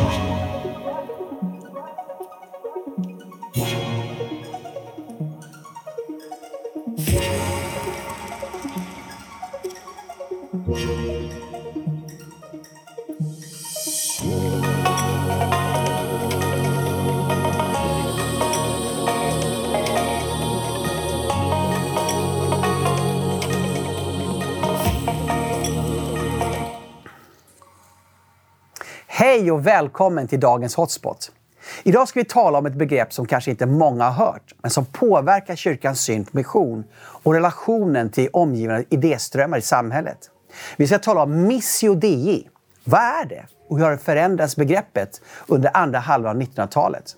出什么。Hej och välkommen till dagens Hotspot. Idag ska vi tala om ett begrepp som kanske inte många har hört, men som påverkar kyrkans syn på mission och relationen till omgivande idéströmmar i samhället. Vi ska tala om Missio Dei. Vad är det? Och hur har det förändrats begreppet under andra halvan av 1900-talet?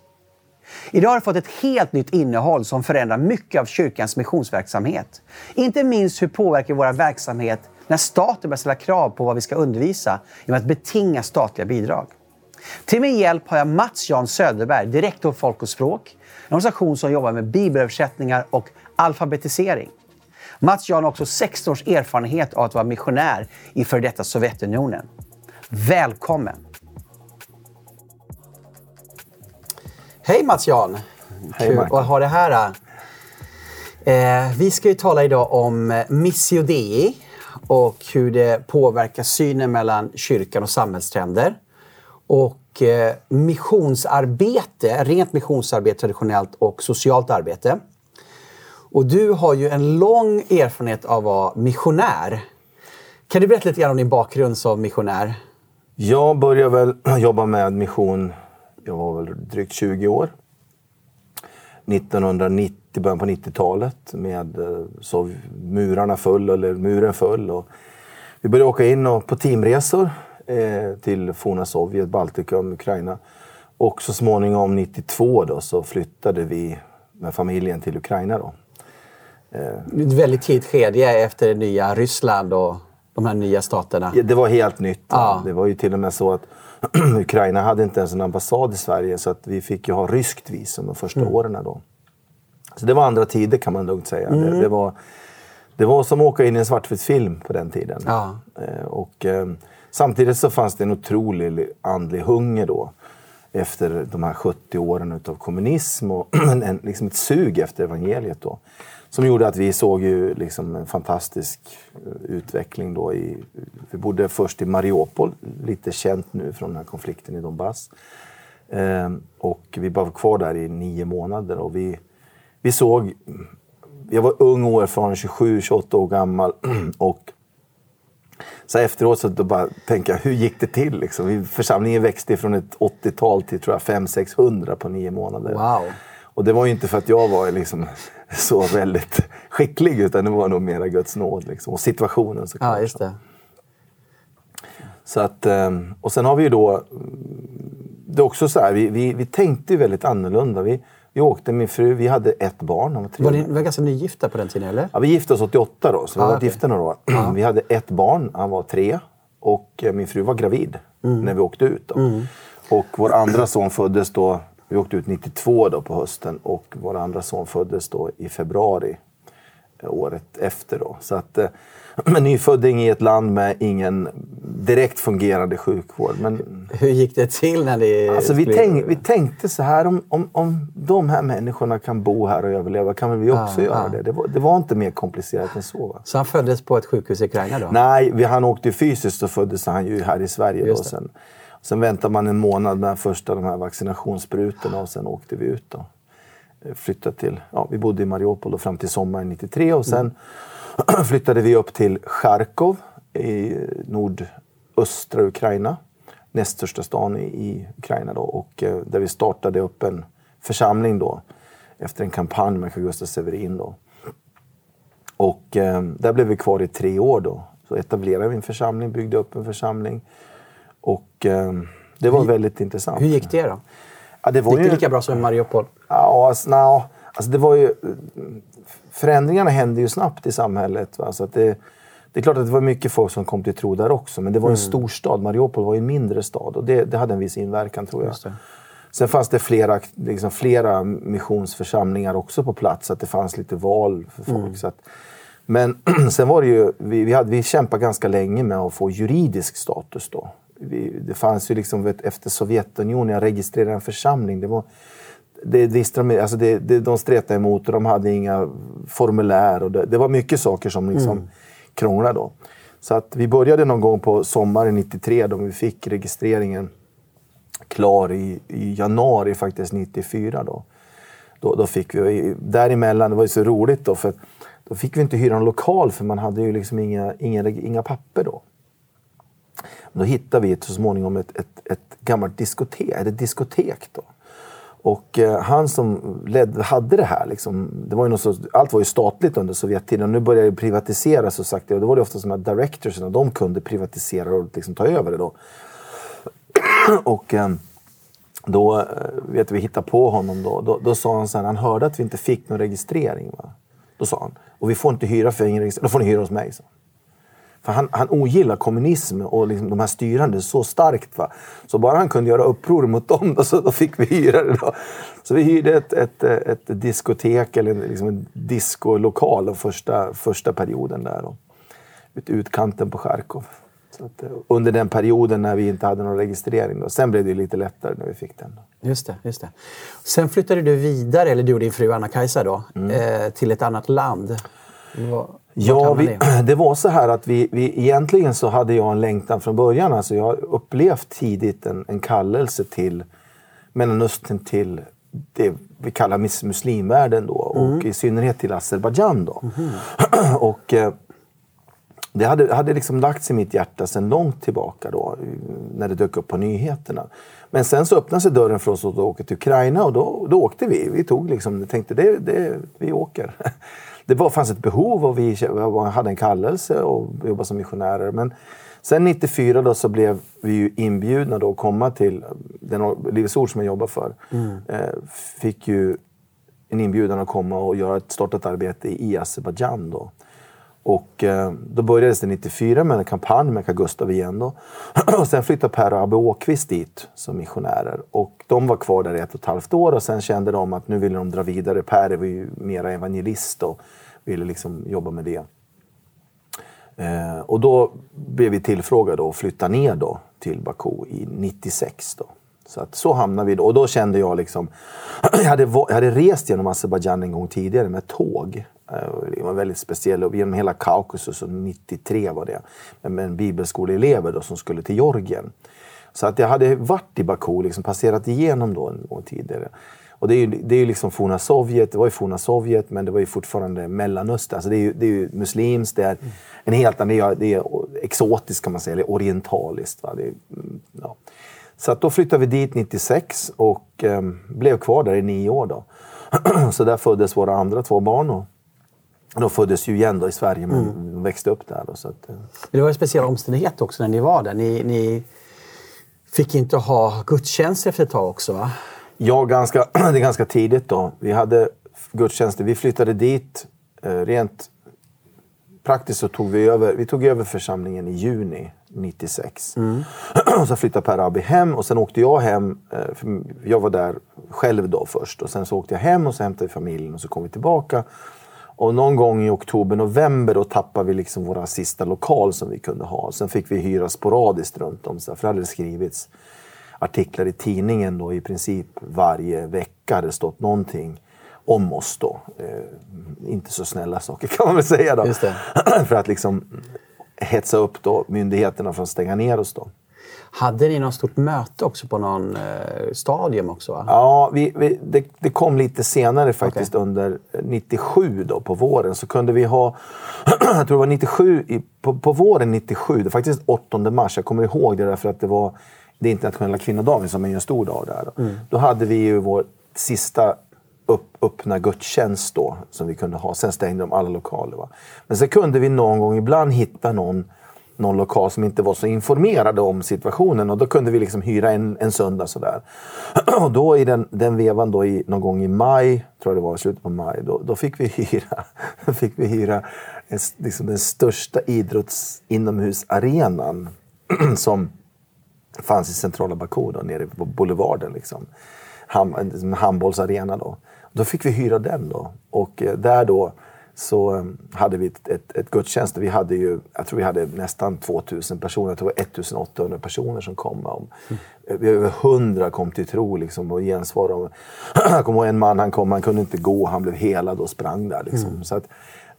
Idag har det fått ett helt nytt innehåll som förändrar mycket av kyrkans missionsverksamhet. Inte minst hur påverkar vår verksamhet när staten börjar ställa krav på vad vi ska undervisa genom att betinga statliga bidrag. Till min hjälp har jag Mats Jan Söderberg, direktor Folk och språk, en organisation som jobbar med bibelöversättningar och alfabetisering. Mats Jan har också 16 års erfarenhet av att vara missionär i före detta Sovjetunionen. Välkommen! Hej Mats Jan! Hej, Kul att ha det här. Eh, vi ska ju tala idag om Missio Dei och hur det påverkar synen mellan kyrkan och samhällstrender. Och eh, missionsarbete, rent missionsarbete traditionellt och socialt arbete. Och du har ju en lång erfarenhet av att vara missionär. Kan du berätta lite grann om din bakgrund som missionär? Jag började väl jobba med mission, jag var väl drygt 20 år. 1990, början på 90-talet med eh, så murarna full, eller muren full. Och vi började åka in och, på teamresor eh, till forna Sovjet, Baltikum, Ukraina. Och så småningom 92 då, så flyttade vi med familjen till Ukraina. Då. Ett väldigt tidigt skede efter det nya Ryssland och de här nya staterna. Ja, Det var helt nytt. Ja. Det var ju till och med så att Ukraina hade inte ens en ambassad i Sverige så att vi fick ju ha ryskt visum de första Mm. åren. Då. Så det var andra tider kan man lugnt säga. Mm. Det, det, var, det var som att åka in i en svartvit film på den tiden. Ja. Eh, Och, eh, samtidigt så fanns det en otrolig andlig hunger då efter de här 70 åren utav kommunism och en, liksom ett sug efter evangeliet. Då, som gjorde att vi såg ju liksom en fantastisk eh, utveckling. Då i, vi bodde först i Mariupol, lite känt nu från den här konflikten i Donbass. Ehm, och vi var kvar där i nio månader och vi, vi såg... Jag var ung och erfaren, 27-28 år gammal. och så efteråt så då bara tänker jag, hur gick det till? Liksom? Församlingen växte från ett 80-tal till tror jag 500-600 på nio månader. Wow. Och det var ju inte för att jag var liksom så väldigt skicklig utan det var nog mera Guds nåd. Liksom. Och situationen såklart. Ja, just det. Så att, ehm, och sen har vi ju då... Det är också så här, vi, vi, vi tänkte ju väldigt annorlunda. Vi, vi åkte, min fru, vi hade ett barn, var tre Var ni var ganska nygifta på den tiden, eller? Ja, vi gifte oss 88 då, så vi Ah, varit okej. gifta några år. Vi hade ett barn, han var tre. Och eh, min fru var gravid Mm. när vi åkte ut. Då. Och vår andra son föddes då, vi åkte ut 92 då på hösten. Och vår andra son föddes då i februari eh, året efter. Då. Så att, eh, en nyfödding i ett land med ingen direkt fungerande sjukvård. Men Hur gick det till när ni... Alltså vi, tänk, vi tänkte så här, om, om, om de här människorna kan bo här och överleva kan väl vi också Ja, göra ja. det. Det var, det var inte mer komplicerat än så. Va? Så han föddes på ett sjukhus i Ukraina då? Nej, vi, han åkte fysiskt så föddes han ju här i Sverige. Då. Just det. Sen, väntade man en månad med första de här vaccinationssprutorna och sen åkte vi ut. Då. Eh, flyttade till, ja, vi bodde i Mariupol då fram till sommaren 93 och sen flyttade vi upp till Charkov i nordöstra Ukraina. Näst största stan i, Ukraina då och eh, där vi startade upp en församling då efter en kampanj med Carl Gustaf Severin då. Och eh, där blev vi kvar i tre år då. Så etablerade vi en församling, byggde upp en församling. Och eh, det var väldigt intressant. Hur gick det då? Ja, det var Gick det ju, lika bra som i Mariupol? Ja, alltså, no, alltså det var ju... Förändringarna hände ju snabbt i samhället. Va? Så att det, det är klart att det var mycket folk som kom till tro där också. Men det var en stor stad. Mariupol var ju en mindre stad. Och det, det hade en viss inverkan tror jag. Det. Sen fanns det flera, liksom, flera missionsförsamlingar också på plats. Så att det fanns lite val för folk. Så att, men sen var det ju, vi, vi, hade, vi kämpade ganska länge med att få juridisk status då. Vi, det fanns ju liksom vet, efter Sovjetunionen, jag registrerade en församling. Det var, det, det, alltså det, det, de stretade emot och de hade inga formulär. Och det, det var mycket saker som liksom mm. krånglade då. Så att vi började någon gång på sommaren 93 då vi fick registreringen klar i, i januari faktiskt 94 då. Då, då fick vi, däremellan, det var ju så roligt då för då fick vi inte hyra en lokal för man hade ju liksom inga, inga, inga papper då. Då hittade vi så småningom ett, ett, ett gammalt diskotek, ett diskotek då. Och eh, han som led, hade det här, liksom, det var ju något så, allt var ju statligt under Sovjettiden. Nu började det privatiseras och sagt, och då var det ofta sådana directors, de kunde privatisera och liksom ta över det då. och eh, då, eh, vet vi hittade på honom då, då, då sa han så här, han hörde att vi inte fick någon registrering. Va? Då sa han, och vi får inte hyra för ingen registrering, då får ni hyra hos mig. Så. För han, han ogillar kommunism och liksom de här styrande så starkt. Va? Så bara han kunde göra uppror mot dem, då, så, då fick vi hyra det. Då. Så vi hyrde ett, ett, ett diskotek, eller liksom en diskolokal, den första, första perioden där. Då. Ut utkanten på Charkov. Att, eh, under den perioden när vi inte hade någon registrering. Då. Sen blev det lite lättare när vi fick den. Då. Just det, just det. Sen flyttade du vidare, eller du och din fru Anna-Kajsa, då, mm. eh, till ett annat land. Var, ja, vi, det var så här att vi, vi, egentligen så hade jag en längtan från början. Alltså jag har upplevt tidigt en, en kallelse till Mellanöstern, till det vi kallar muslimvärlden då mm. och i synnerhet till Azerbajdzjan. Mm. och eh, det hade, hade liksom lagts i mitt hjärta sedan långt tillbaka då, när det dök upp på nyheterna. Men sen så öppnade sig dörren för oss att åka till Ukraina och då, då åkte vi. Vi tog liksom, tänkte det, det, vi åker. Det var, fanns ett behov och vi hade en kallelse och jobbade som missionärer. Men sen 94 då så blev vi inbjudna då att komma till den Livets Ord som jag jobbar för. Mm. Eh, fick ju en inbjudan att komma och göra ett, starta ett arbete i Azerbajdzjan. Och eh, då började det 94 med en kampanj med Carl Gustav igen. Då. och sen flyttade Per och Abbe Åkvist dit som missionärer. Och de var kvar där i ett och ett halvt år och sen kände de att nu ville de dra vidare. Per var ju mera evangelist och ville liksom jobba med det. Eh, och då blev vi tillfrågade att flytta ner då till Baku i 96. Då. Så, att, så hamnade vi då. Och då kände jag liksom... jag, hade, jag hade rest genom Azerbajdzjan en gång tidigare med tåg. Eh, det var väldigt speciellt. Genom hela Kaukasus, 93 var det. Med en bibelskoleelever då, som skulle till Georgien. Så att jag hade varit i Baku, liksom passerat igenom då en gång tidigare. Och det är ju, det är ju liksom forna Sovjet, det var ju forna Sovjet men det var ju fortfarande Mellanöstern. Alltså det, är ju, det är ju muslimskt, det är en helt annan, det är, det är exotiskt kan man säga, eller orientaliskt. Va? Det är, mm, ja. Så att då flyttade vi dit 96 och eh, blev kvar där i nio år. Då. så där föddes våra andra två barn. Och de föddes ju igen i Sverige men mm. växte upp där. Då, så att, eh. Det var en speciell omständighet också när ni var där. Ni, ni fick inte ha gudstjänst efter ett tag också va? Ja, ganska, det är ganska tidigt då. Vi hade gudstjänster. Vi flyttade dit eh, rent praktiskt så tog vi över, vi tog över församlingen i juni 96. Mm. så flyttade Per Abi hem och sen åkte jag hem. Eh, jag var där själv då först och sen så åkte jag hem och så hämtade vi familjen och så kom vi tillbaka. Och någon gång i oktober, november då tappade vi liksom våra sista lokal som vi kunde ha. Sen fick vi hyra sporadiskt runt om. För det hade skrivits artiklar i tidningen då i princip varje vecka. hade stått någonting om oss då. Eh, inte så snälla saker kan man väl säga då. för att liksom hetsa upp då myndigheterna för att stänga ner oss då. Hade ni något stort möte också på någon eh, stadium också? Va? Ja, vi, vi, det, det, kom lite senare faktiskt okay. under 97 då på våren. Så kunde vi ha, jag tror det var 97, i, på, på våren 97, det faktiskt 8 mars, jag kommer ihåg det därför att det var det internationella kvinnodagen som är en stor dag där. Då, mm. då hade vi ju vår sista upp, öppna gudstjänst då, som vi kunde ha. Sen stängde de alla lokaler. Va? Men sen kunde vi någon gång ibland hitta någon, någon lokal som inte var så informerade om situationen och då kunde vi liksom hyra en, en söndag sådär. Och då i den, den vevan då i, någon gång i maj, tror jag det var, slutet på maj, då, då fick vi hyra, fick vi hyra en, liksom den största idrotts inomhusarenan som fanns i centrala Baku, då, nere på Boulevarden. Liksom. Ham, en liksom handbollsarena då. Då fick vi hyra den då. Och eh, där då så um, hade vi ett, ett, ett gudstjänst. Vi hade ju, jag tror vi hade nästan 2000 personer. Jag tror det var 1800 personer som kom. Om, mm. Över 100 kom till tro liksom, och gensvarade. Jag kommer ihåg en man, han kom, han kunde inte gå. Han blev helad och sprang där. Liksom. Mm. Så att,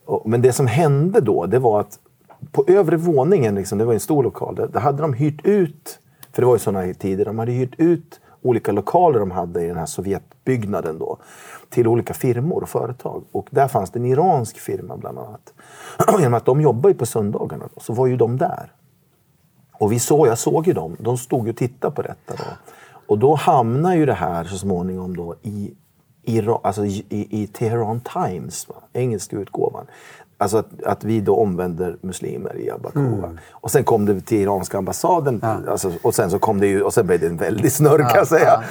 och, men det som hände då, det var att på övre våningen, liksom, det var en stor lokal, där, där hade de hyrt ut, för det var ju sådana tider, de hade hyrt ut olika lokaler de hade i den här Sovjetbyggnaden då, till olika firmor och företag. Och där fanns det en iransk firma bland annat. Genom att de jobbar ju på söndagarna då, så var ju de där. Och vi såg, jag såg ju dem, de stod och tittade på detta. Då. Och då hamnar ju det här så småningom då i, i, alltså i, i Teheran Times, va? engelska utgåvan. Alltså att, att, vi då omvänder muslimer i Abakova. Mm. Och sen kom det till iranska ambassaden. Ja. Alltså, och sen så kom det ju, och sen blev det en väldig snurr kan jag säga.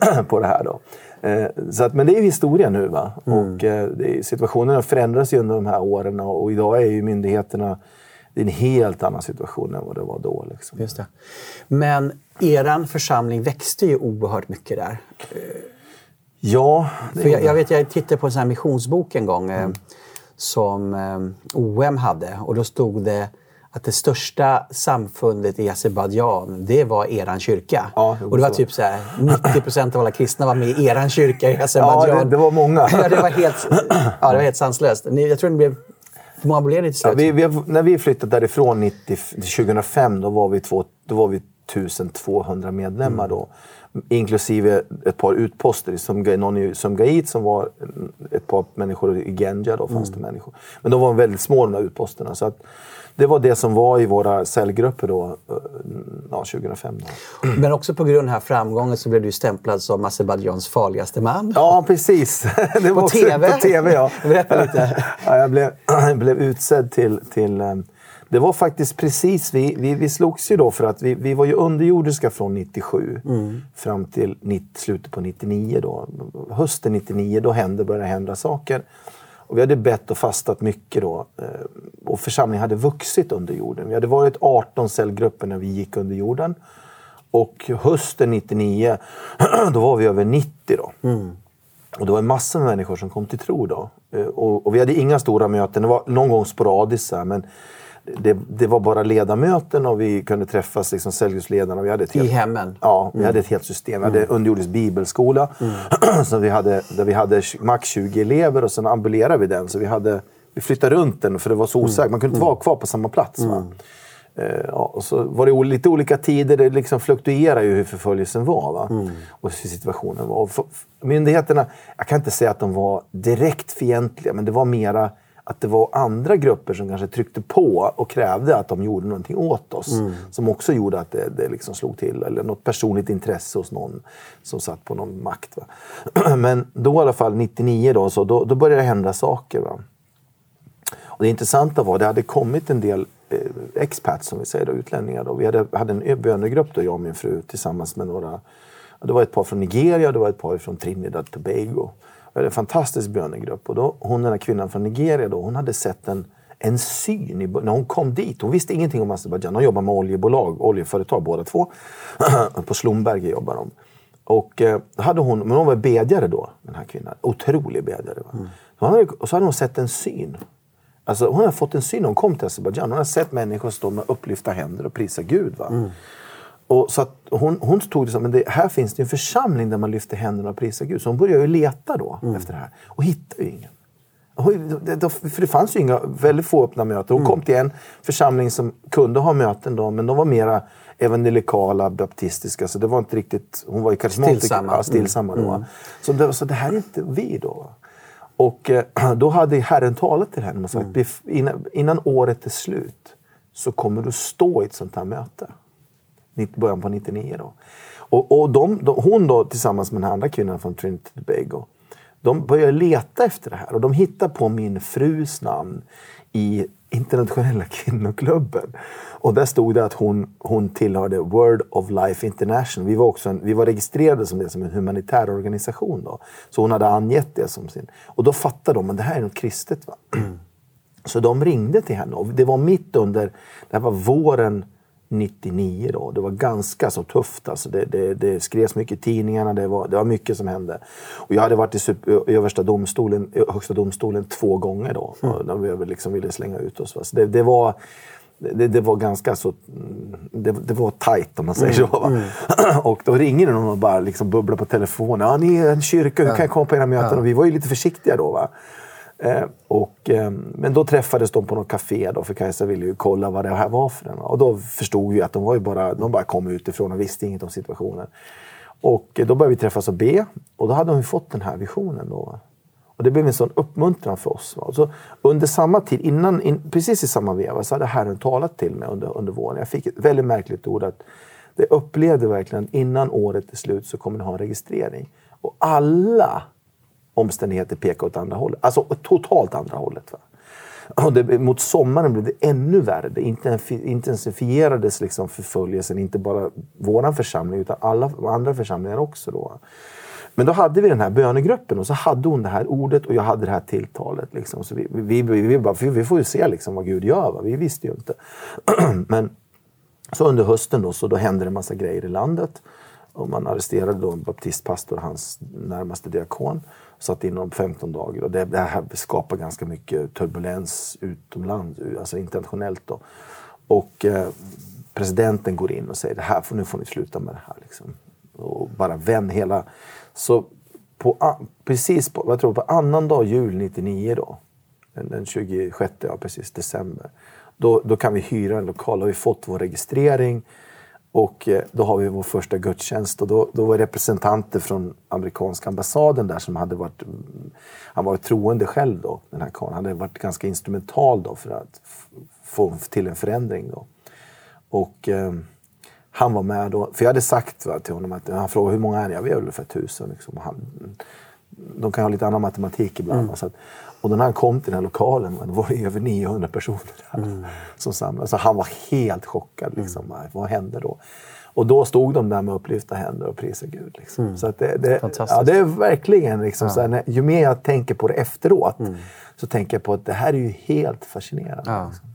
Ja. på det här då. Eh, så att, men det är ju historia nu. Va? Mm. Och, eh, situationen förändras ju under de här åren och, och idag är ju myndigheterna det är en helt annan situation än vad det var då. Liksom. Just det. Men er församling växte ju oerhört mycket där. Ja. För jag, jag, vet, jag tittade på en sån här missionsbok en gång. Mm som eh, OM hade och då stod det att det största samfundet i Azerbajdzjan, det var eran kyrka. Ja, och det var så. typ så här, 90 procent av alla kristna var med i eran kyrka i Azerbajdzjan. Ja, det, det, var många. ja, det var helt, ja, det var helt sanslöst. Jag tror det blev... Hur många blev det till slut? Ja, vi, vi, när vi flyttade därifrån 90, 2005, då var vi, två, då var vi 1200 medlemmar. Mm. Då inklusive ett par utposter. Som, någon i Sumgait som var ett par människor i Genja. Då fanns mm. det människor. Men de var väldigt små de där utposterna. Så att, det var det som var i våra cellgrupper då, eh, ja, 2005. Då. Men också på grund av den här framgången så blev du stämplad som Azerbajdzjans farligaste man. Ja, precis. Det var på TV? På TV, ja. Berätta lite. Ja, jag, blev, blev utsedd till, till eh, det var faktiskt precis, vi, vi, vi slogs ju då för att vi, vi var ju underjordiska från 97 mm. fram till 90, slutet på 99. Då. Hösten 99 då hände, började hända saker. Och vi hade bett och fastat mycket då. Eh, och församlingen hade vuxit under jorden. Vi hade varit 18 cellgrupper när vi gick under jorden. Och hösten 99, då var vi över 90 då. Mm. Och det var en massa människor som kom till tro då. Eh, och, och vi hade inga stora möten, det var någon gång sporadiskt men det, det, var bara ledamöten och vi kunde träffas, liksom Cellgusledarna. Vi hade ett I hemmen? Ja, vi mm. hade ett helt system. Vi hade mm. underjordisk bibelskola mm. så vi hade, där vi hade max 20 elever och sen ambulerade vi den. Så vi, hade, vi flyttade runt den för det var så osäkert. Mm. Man kunde inte vara kvar på samma plats. Va? Uh, ja, och så var det lite olika tider. Det liksom fluktuerade ju hur förföljelsen var. Va? Mm. Och hur situationen var. Och myndigheterna, jag kan inte säga att de var direkt fientliga, men det var mera att det var andra grupper som kanske tryckte på och krävde att de gjorde någonting åt oss. Mm. Som också gjorde att det, det liksom slog till. Eller något personligt intresse hos någon som satt på någon makt. Va? Men då i alla fall 99 då, så då, då började det hända saker. Va? Och det intressanta var att det hade kommit en del eh, expats, som vi säger, då, utlänningar. Då. Vi hade, hade en bönegrupp, då, jag och min fru, tillsammans med några det var ett par från Nigeria, det var ett par från Trinidad och Tobago. Vi hade en fantastisk bönegrupp. Och då, hon, den här kvinnan från Nigeria, då, hon hade sett en, en syn i, när hon kom dit. Hon visste ingenting om Azerbajdzjan. De jobbar med oljebolag, oljeföretag båda två. på Slumberget jobbar de. Och, eh, hade hon, men hon var bedjare då, den här kvinnan. Otrolig bedjare. Va? Mm. Så, hade, och så hade hon sett en syn. Alltså, hon hade fått en syn när hon kom till Azerbajdzjan. Hon hade sett människor stå med upplyfta händer och prisa Gud. Va? Mm. Och så hon, hon tog det som att här finns det en församling där man lyfter händerna och prisar Gud. Så hon började ju leta då mm. efter det här och hittade ju ingen. För det fanns ju inga, väldigt få öppna möten. Hon mm. kom till en församling som kunde ha möten då, men de var mera evangelikala, baptistiska. Så det var inte riktigt... Hon var ju karismatiker. Stillsamma. Ja, stillsamma mm. då. Så, det, så det här är inte vi då. Och eh, då hade Herren talat till henne och sagt mm. innan, innan året är slut så kommer du stå i ett sånt här möte början på 99. Då. Och, och de, de, hon då tillsammans med den andra kvinnan från Trinity Tobago, de började leta efter det här och de hittade på min frus namn i internationella kvinnoklubben. Och där stod det att hon, hon tillhörde Word of Life International. Vi var, också en, vi var registrerade som, det, som en humanitär organisation. Då. Så hon hade angett det som sin... Och då fattade de att det här är något kristet. Va? Så de ringde till henne. Och det var mitt under... Det här var våren 99 då. Det var ganska så tufft. Alltså det, det, det skrevs mycket i tidningarna, det var, det var mycket som hände. Och jag hade varit i, super, översta domstolen, högsta domstolen två gånger då. Mm. När vi liksom ville slänga ut oss. Så det, det var... Det, det, var ganska så... Det, det var tajt om man säger mm, så. Mm. Och då ringer någon och bara liksom bubblar på telefonen. Ja, ni är en kyrka, hur kan jag komma på era möten? Ja. Och vi var ju lite försiktiga då. Va? Eh, och, eh, men då träffades de på något café då, för Kajsa ville ju kolla vad det här var för en. Och då förstod vi att de, var ju bara, de bara kom utifrån och visste inget om situationen. Och eh, då började vi träffas och be. Och då hade hon fått den här visionen. Då. Och det blev en sån uppmuntran för oss. Va? Så under samma tid, innan, in, precis i samma veva, så hade Herren talat till mig under, under våren. Jag fick ett väldigt märkligt ord. att Det upplevde verkligen att innan året är slut så kommer ni ha en registrering. Och alla omständigheter pekar åt andra hållet. Alltså totalt andra hållet. Va? Och det, mot sommaren blev det ännu värre. Det intensifierades liksom förföljelsen, inte bara vår församling utan alla andra församlingar också. Då. Men då hade vi den här bönegruppen och så hade hon det här ordet och jag hade det här tilltalet. Liksom. Så vi, vi, vi, vi, bara, vi får ju se liksom vad Gud gör. Va? Vi visste ju inte. Men så under hösten då, så då hände det en massa grejer i landet. Och man arresterade då en baptistpastor och hans närmaste diakon satt inom 15 dagar. Och det, det här skapar ganska mycket turbulens utomlands, alltså internationellt. Då. Och eh, presidenten går in och säger det här, nu får ni sluta med det här. Liksom. Och bara vänd hela... Så på, precis på, jag tror på annandag jul 99 då, den 26, ja precis, december. Då, då kan vi hyra en lokal. Då har vi fått vår registrering. Och eh, då har vi vår första gudstjänst och då, då var representanter från amerikanska ambassaden där som hade varit... Han var troende själv då, den här karln. Han hade varit ganska instrumental då för att få till en förändring då. Och eh, han var med då. För jag hade sagt va, till honom att han frågade hur många är ni? Ja, vi är ungefär tusen. Liksom. Han, de kan ha lite annan matematik ibland. Mm. Så att, och när han kom till den här lokalen det var det över 900 personer där mm. som samlades. Så han var helt chockad. Liksom. Mm. Vad hände då? Och då stod de där med upplyfta händer och prisade Gud. Liksom. Mm. Så det, det, ja, det är verkligen liksom, ja. så här, ju mer jag tänker på det efteråt mm. så tänker jag på att det här är ju helt fascinerande. Ja. Liksom.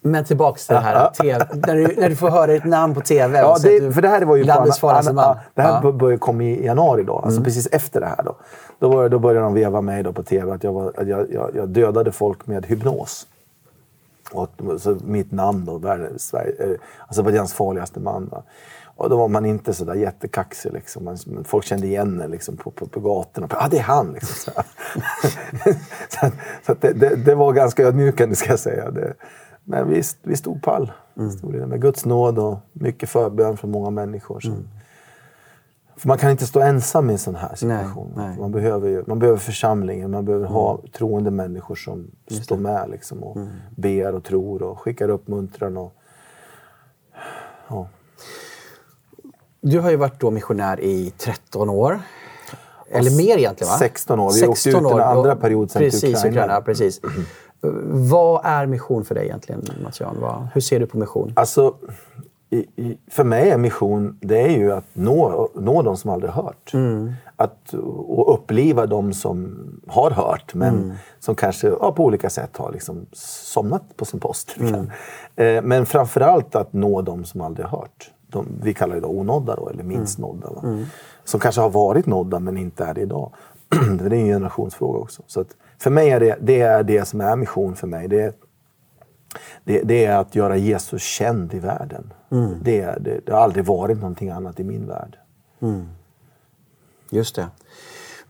Men tillbaka till det här TV, när, du, när du får höra ditt namn på TV. Ja, det, för det här var ju landets farligaste man. Det här ja. kom i januari, då, alltså mm. precis efter det här. Då. Då, var, då började de veva mig då på TV att jag, var, att jag, jag, jag dödade folk med hypnos. Och så mitt namn då, världens, eh, Azerbajdzjans farligaste man. Va? Och då var man inte så där jättekaxig. Liksom. folk kände igen en liksom, på, på, på gatorna. Ja, ah, det är han! Liksom, så så, så det, det, det, var ganska ödmjukande, ska jag säga. Det, men vi, vi stod pall. Mm. Stod med Guds nåd och mycket förbön från många människor. Så. Mm. För man kan inte stå ensam i en sån här situation. Nej, nej. Man, behöver ju, man behöver församlingen, man behöver mm. ha troende människor som Just står det. med liksom, och mm. ber och tror och skickar uppmuntran. Och, ja. Du har ju varit då missionär i 13 år. Eller mer egentligen va? 16 år. Vi 16 åkte ut en andra period sen precis, till Ukraina. Ukraina precis. Mm. Vad är mission för dig egentligen, Mats Jan? Hur ser du på mission? Alltså, i, i, för mig är mission det är ju att nå, nå de som aldrig hört. Mm. Att, och uppliva de som har hört men mm. som kanske ja, på olika sätt har liksom somnat på sin post. Mm. Eh, men framförallt att nå de som aldrig har hört. De, vi kallar det då onådda då, eller minst mm. nådda. Mm. Som kanske har varit nådda men inte är det idag. det är en generationsfråga också. Så att, för mig är det, det är det som är mission för mig. Det är, det, det är att göra Jesus känd i världen. Mm. Det, det, det, har aldrig varit någonting annat i min värld. Mm. Just det.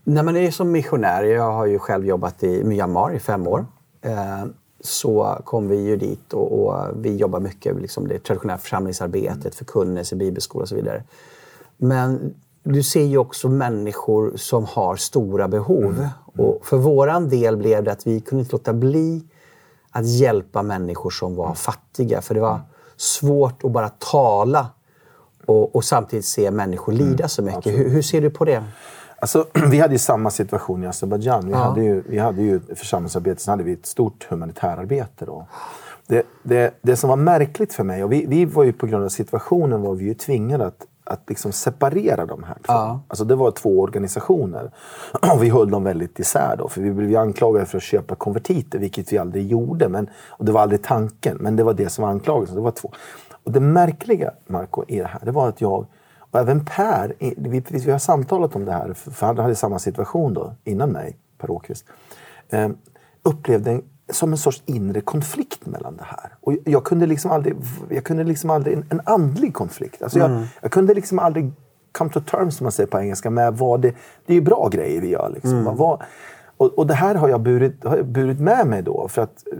När man är som missionär, jag har ju själv jobbat i Myanmar i fem år. Eh, så kom vi ju dit och, och vi jobbar mycket med liksom det traditionella församlingsarbetet, förkunnelse, bibelskola och så vidare. Men du ser ju också människor som har stora behov. Mm. Och för våran del blev det att vi kunde inte låta bli att hjälpa människor som var fattiga. För det var svårt att bara tala och, och samtidigt se människor lida mm, så mycket. Hur, hur, ser du på det? Alltså, vi hade ju samma situation i Azerbajdzjan. Vi, ja. hade ju, vi hade ju församlingsarbete, sen hade vi ett stort humanitärarbete. Då. Det, det, det som var märkligt för mig, och vi, vi var ju på grund av situationen var vi ju tvingade att att liksom separera de här två. Ja. Alltså det var två organisationer. Och vi höll dem väldigt isär då, för vi blev anklagade för att köpa konvertiter, vilket vi aldrig gjorde. Men, och det var aldrig tanken, men det var det som var anklagelsen. Det var två. Och det märkliga, Marco, i det här, det var att jag och även Per, vi, vi har samtalat om det här, för han hade samma situation då, innan mig, Per Åkvist, eh, upplevde en, som en sorts inre konflikt mellan det här. Och jag kunde liksom aldrig, jag kunde liksom aldrig en, en andlig konflikt. Alltså jag, mm. jag kunde liksom aldrig come to terms, som man säger på engelska, med vad det... Det är ju bra grejer vi gör. Liksom. Mm. Vad, och, och, det här har jag, burit, har jag burit med mig då. För att eh,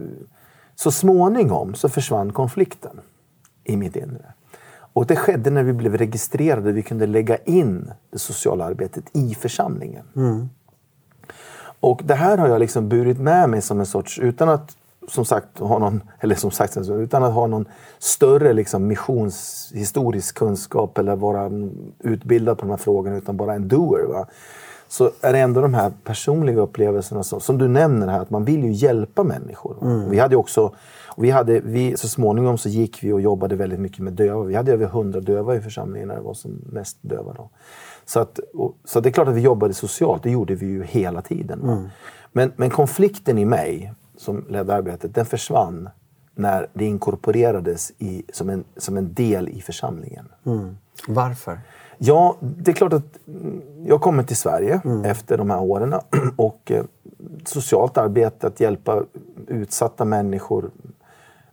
så småningom så försvann konflikten i mitt inre. Och det skedde när vi blev registrerade. Vi kunde lägga in det sociala arbetet i församlingen. Mm. Och det här har jag liksom burit med mig som en sorts, utan att som sagt ha någon, eller som sagt, utan att ha någon större liksom, missionshistorisk kunskap eller vara utbildad på de här frågorna, utan bara en doer. Va? Så är det ändå de här personliga upplevelserna som, som du nämner här, att man vill ju hjälpa människor. Mm. Vi hade också, vi hade, vi, så småningom så gick vi och jobbade väldigt mycket med döva. Vi hade över hundra döva i församlingen när det var som mest döva. Då. Så, att, och, så det är klart att vi jobbade socialt, det gjorde vi ju hela tiden. Mm. Men, men konflikten i mig som ledde arbetet, den försvann när det inkorporerades i, som, en, som en del i församlingen. Mm. Varför? Ja, det är klart att jag kommer till Sverige mm. efter de här åren och eh, socialt arbete, att hjälpa utsatta människor,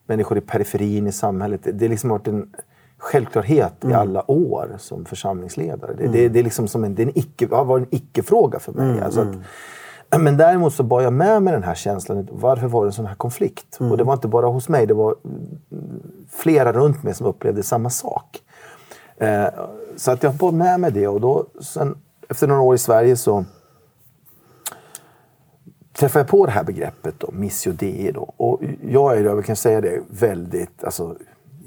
människor i periferin i samhället. Det, har liksom varit en självklarhet mm. i alla år som församlingsledare. Det, mm. det, det, är liksom som en, det, är en icke, har varit en icke-fråga för mig. Mm. Alltså att, mm. men däremot så bar jag med mig den här känslan. Varför var det en sån här konflikt? Och det var inte bara hos mig, det var flera runt mig som upplevde samma sak. Eh, så att jag bar med mig det och då, sen, efter några år i Sverige så träffade jag på det här begreppet då, missio dei. Då. Och jag är, jag kan säga det, väldigt... Alltså,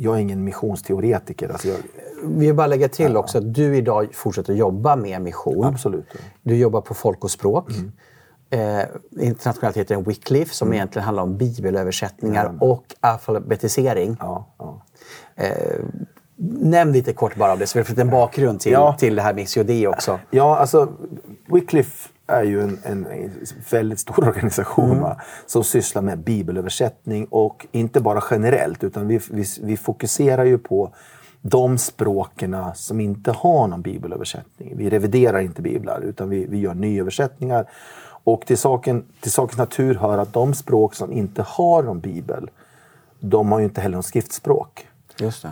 jag är ingen missionsteoretiker. Alltså jag, vi vill bara lägga till också att du idag fortsätter jobba med mission. Absolut. Ja. Du jobbar på Folk och språk. Mm. Eh, internationellt heter den Wycliffe som mm. egentligen handlar om bibelöversättningar ja. och alfabetisering. Ja, ja. Eh, nämn lite kort bara om det, så vi får en bakgrund till, ja. till det här Missio Dei också. Ja, alltså Wycliffe är ju en, en väldigt stor organisation mm. som sysslar med bibelöversättning och inte bara generellt utan vi, vi, vi fokuserar ju på de språken som inte har någon bibelöversättning. Vi reviderar inte biblar utan vi, vi gör nyöversättningar. Och till, saken, till sakens natur hör att de språk som inte har någon bibel, de har ju inte heller någon skriftspråk.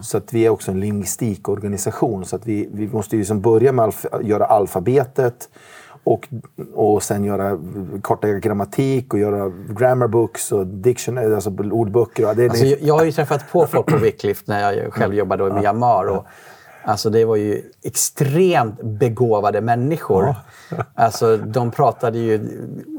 Så att vi är också en lingvistikorganisation. Så att vi, vi måste ju liksom börja med att göra alfabetet och, och sen göra korta grammatik och göra grammar books och dictionary, alltså ordböcker. Det, alltså, jag, jag har ju träffat på folk på Wycliffe när jag själv mm. jobbade i Myanmar. Och, Alltså det var ju extremt begåvade människor. Ja. Alltså de pratade ju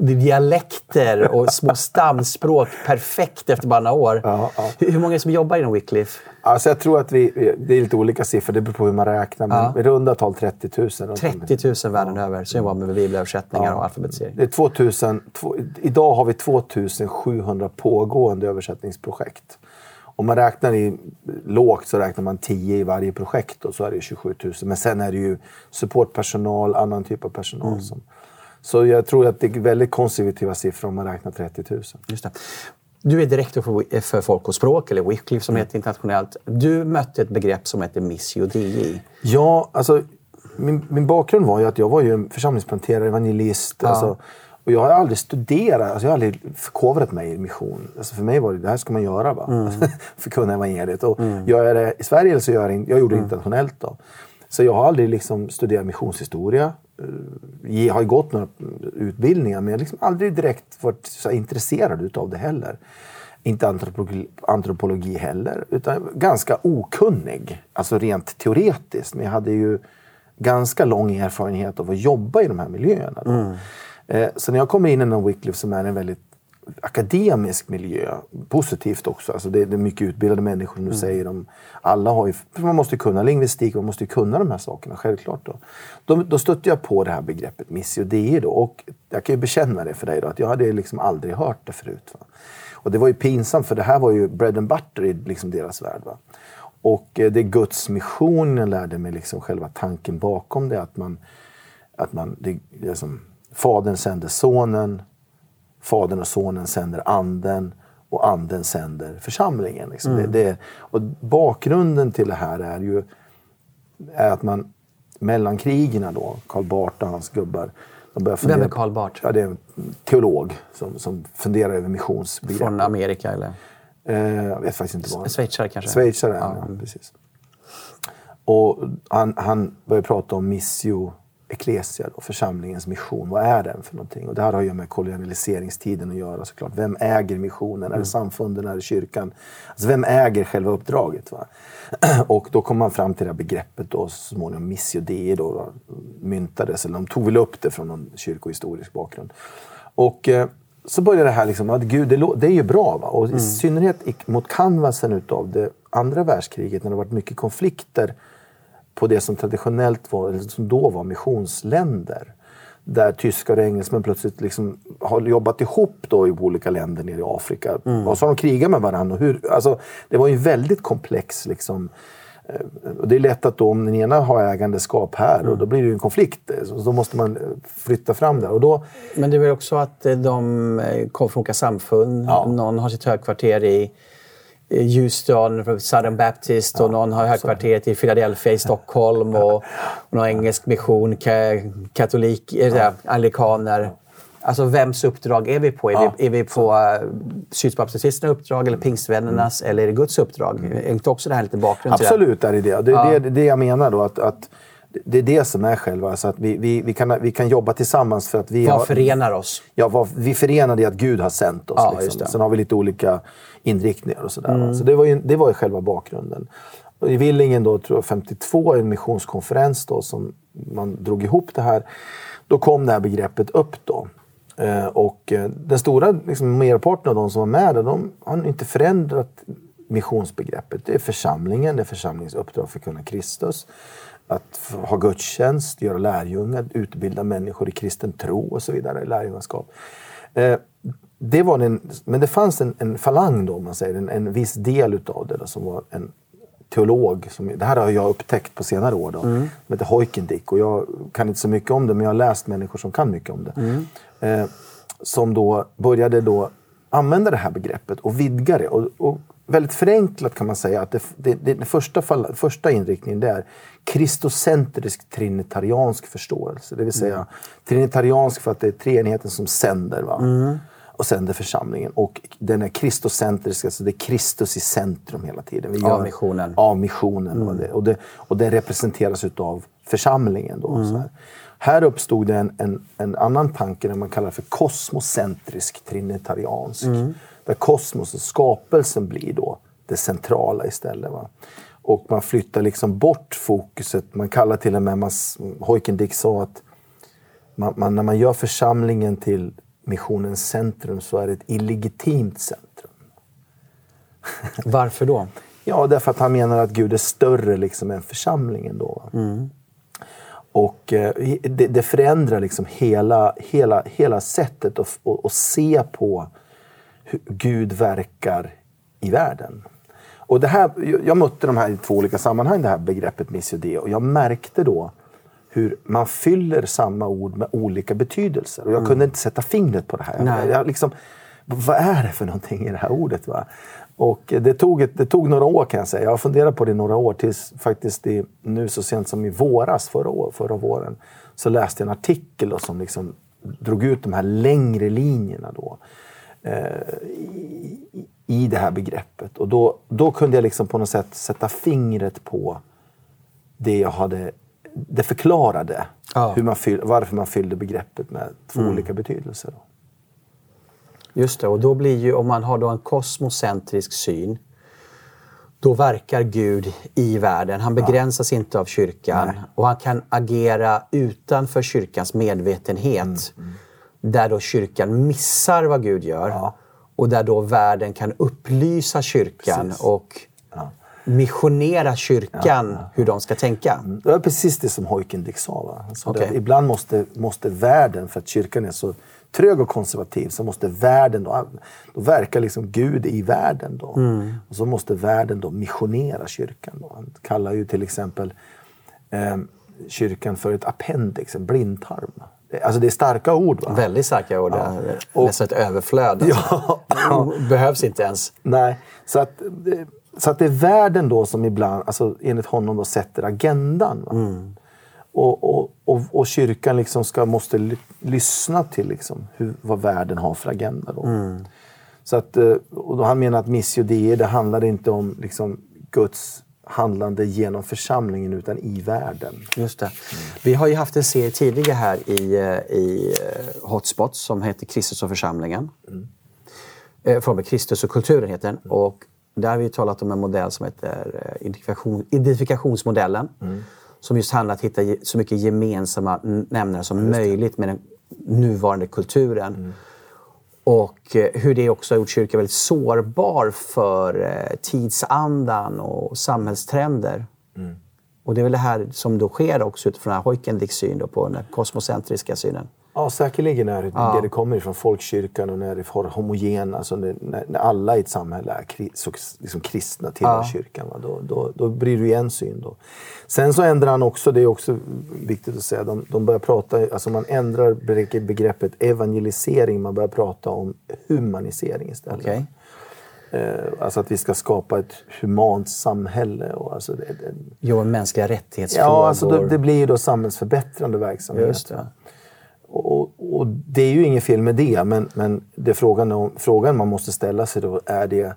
dialekter och små stamspråk perfekt efter bara några år. Ja, ja. Hur många som jobbar inom Wycliffe? Alltså jag tror att vi, det är lite olika siffror, det beror på hur man räknar. Men i runda tal 30 000. 30 000 världen över som jobbar med bibelöversättningar och alfabetisering. Det är 2000, två, idag har vi 2700 pågående översättningsprojekt. Om man räknar i lågt så räknar man 10 i varje projekt och så är det 27 000. Men sen är det ju supportpersonal, annan typ av personal. Mm. Som, så jag tror att det är väldigt konservativa siffror om man räknar 30 000. Just det. Du är direktor för, för Folk och språk, eller Wycliffe som mm. heter internationellt. Du mötte ett begrepp som heter Missio Dei. Ja, alltså min, min bakgrund var ju att jag var ju församlingsplanterare, evangelist. Ja. Alltså, och jag har aldrig studerat, alltså jag har aldrig förkovrat mig i mission. Alltså för mig var det, det här ska man göra. Va? Mm. Förkunna evangeliet. Och mm. Gör jag det i Sverige eller så gör jag det, jag gjorde det mm. internationellt. Då. Så jag har aldrig liksom studerat missionshistoria. Eh, jag har gått några utbildningar men jag har liksom aldrig direkt varit så intresserad utav det heller. Inte antropologi, antropologi heller, utan ganska okunnig. Alltså rent teoretiskt. Men jag hade ju ganska lång erfarenhet av att jobba i de här miljöerna. Mm. Eh, så när jag kommer in i en Wycliffe som är en väldigt akademisk miljö, positivt också. Alltså det, är mycket utbildade människor som du mm. säger. De, alla har ju, man måste kunna lingvistik, man måste kunna de här sakerna, självklart. Då, då, då stötte jag på det här begreppet missio dei då. Och jag kan ju bekänna det för dig då, att jag hade liksom aldrig hört det förut. Va? Och det var ju pinsamt, för det här var ju bread and butter i liksom deras värld. Va? Och eh, det är Guds mission jag lärde mig liksom själva tanken bakom det. Att man, att man det, det som, Fadern sänder sonen, Fadern och sonen sänder anden och anden sänder församlingen. Liksom. Det, det, och bakgrunden till det här är ju är att man mellan krigen då, Karl Barth och hans gubbar, fundera, Vem är Karl Barth? Ja, det är en teolog som, som funderar över missionsbegrepp. Från Amerika eller? Eh, jag vet faktiskt inte vad. Schweizare kanske? Schweizare, ja. ja. precis. Och han, han börjar prata om missio ecclesia, då, församlingens mission. Vad är den för någonting? Och det här har ju med kolonialiseringstiden att göra såklart. Vem äger missionen? Mm. Är det samfunden? Är det kyrkan? Alltså, vem äger själva uppdraget? Va? och då kom man fram till det här begreppet då, så småningom missio dei då, då, myntades. Eller de tog väl upp det från någon kyrkohistorisk bakgrund. Och eh, så började det här liksom, att gud, det, det är ju bra. Va? Och mm. i synnerhet mot canvasen utav det andra världskriget när det varit mycket konflikter på det som traditionellt var, eller som då var missionsländer. Där tyskar och engelsmän plötsligt liksom har jobbat ihop då i olika länder nere i Afrika. Mm. Och så har de krigat med varandra. Hur, alltså, det var ju väldigt komplex liksom, eh, det är lätt att då, om den ena har ägandeskap här, mm. och då blir det en konflikt. Så då måste man flytta fram det. Och då... Men det är väl också att eh, de eh, kommer från olika samfund. Ja. Någon har sitt högkvarter i Houston, Southern Baptist ja, och någon har högkvarteret i Philadelphia i Stockholm och, och någon engelsk mission, katolik, ja. anglikaner. Alltså vems uppdrag är vi på? Är, ja. vi, är vi på uh, uppdrag eller pingstvännernas mm. eller är det Guds uppdrag? Mm. Är inte också det här lite bakgrund Absolut är det det. Det är ja. det, det jag menar då. Att, att det är det som är själva, alltså att vi, vi, vi, kan, vi kan jobba tillsammans för att vi... Vad har, förenar oss? Ja, vad, vi förenar i att Gud har sänt oss. Ja, liksom. Sen har vi lite olika inriktningar och sådär. Mm. Så det var ju, det var ju själva bakgrunden. I Villingen då, tror jag 52, en missionskonferens då, som man drog ihop det här. Då kom det här begreppet upp då. Eh, och eh, den stora liksom, merparten av de som var med där, de har inte förändrat missionsbegreppet. Det är församlingen, det är församlingens uppdrag för att kunna Kristus att ha gudstjänst, göra lärjungar, utbilda människor i kristen tro och så vidare, lärjungaskap. Eh, det var en, men det fanns en, en falang då, man säger, en, en viss del utav det då, som var en teolog. Som, det här har jag upptäckt på senare år. Då, mm. Som heter Heukendick. Och jag kan inte så mycket om det, men jag har läst människor som kan mycket om det. Mm. Eh, som då började då använda det här begreppet och vidga det. Och, och väldigt förenklat kan man säga att det, det, det, det första, fall, första inriktningen det är kristocentrisk trinitariansk förståelse. Det vill säga mm. trinitariansk för att det är treenigheten som sänder. Va? Mm. Och sänder församlingen. Och den är kristocentrisk, alltså det är Kristus i centrum hela tiden. Vi av missionen. Av missionen. Mm. Och, det, och, det, och det representeras av församlingen. Då, mm. här. här uppstod det en, en, en, annan tanke, den man kallar för kosmocentrisk trinitariansk. Mm. Där kosmos, skapelsen, blir då det centrala istället. Va? Och man flyttar liksom bort fokuset. Man kallar till och med, man, Heukendick sa att man, man, när man gör församlingen till missionens centrum så är det ett illegitimt centrum. Varför då? Ja, därför att han menar att Gud är större liksom än församlingen. Då. Mm. Och eh, det, det, förändrar liksom hela, hela, hela sättet att, att, att se på hur Gud verkar i världen. Och det här, jag mötte de här i två olika sammanhang, det här begreppet missio och jag märkte då hur man fyller samma ord med olika betydelser. Och jag mm. kunde inte sätta fingret på det här. Nej. Jag liksom, vad är det för någonting i det här ordet? Va? Och det tog, ett, det tog några år kan jag säga. Jag har funderat på det i några år tills faktiskt i, nu så sent som i våras, förra, år, förra våren, så läste jag en artikel då, som liksom drog ut de här längre linjerna. Då, eh, i, i det här begreppet. Och då, då kunde jag liksom på något sätt sätta fingret på det jag hade... Det förklarade ja. hur man fyll, varför man fyllde begreppet med två mm. olika betydelser. Just det, och då blir ju, om man har då en kosmocentrisk syn, då verkar Gud i världen. Han begränsas ja. inte av kyrkan Nej. och han kan agera utanför kyrkans medvetenhet. Mm, mm. Där då kyrkan missar vad Gud gör. Ja och där då världen kan upplysa kyrkan precis. och ja. Missionera kyrkan ja, hur de ska tänka. Mm. Det var precis det som Heukendick sa. Sa okay. ibland måste, måste världen, för att kyrkan är så trög och konservativ, så måste världen då, då verkar liksom Gud i världen. Då. Mm. Och så måste världen då missionera kyrkan. Då. Han kallar ju till exempel eh, kyrkan för ett appendix, en blindtarm. Alltså det är starka ord. Va? Väldigt starka ord. Ja. Och, Nästan ett överflöd. Alltså. Ja. Behövs inte ens. Nej, så att, så att det är världen då som ibland, alltså enligt honom, då, sätter agendan. Mm. Och, och, och, och, kyrkan liksom ska, måste lyssna till liksom hur, vad världen har för agenda. Då. Mm. Så att, eh, och då han menar att missio dei, det handlar inte om liksom Guds handlande genom församlingen utan i världen. Just. Mm. Vi har ju haft en serie tidigare här i, eh, i eh, Hotspot som heter Kristus och församlingen. Mm. Eh, Kristus och kulturen heter den. Mm. Och där har vi talat om en modell som heter identifikation, identifikationsmodellen. Mm. Som just handlar om att hitta så mycket gemensamma nämnare som möjligt med den nuvarande kulturen. Mm. Och eh, hur det också har gjort kyrkan väldigt sårbar för eh, tidsandan och samhällstrender. Mm. Och det är väl det här som då sker också utifrån den här Huygens syn på den kosmocentriska synen. Ja, säkerligen är det ja. det det kommer ifrån folkkyrkan och när det är homogen, alltså när, när alla i ett samhälle är så, liksom kristna tillhör ja. kyrkan. Va? Då, då, då blir det ju en syn. Då. Sen så ändrar han också, det är också viktigt att säga, de, de börjar prata, alltså man ändrar begreppet evangelisering, man börjar prata om humanisering istället. Okay. Eh, alltså att vi ska skapa ett humant samhälle. Och alltså det, det, jo, mänskliga rättighetsfrågor. Ja, alltså det, det blir då samhällsförbättrande verksamhet. Just det. Och, och, det är ju inget fel med det, men, men det frågan, frågan man måste ställa sig då är det,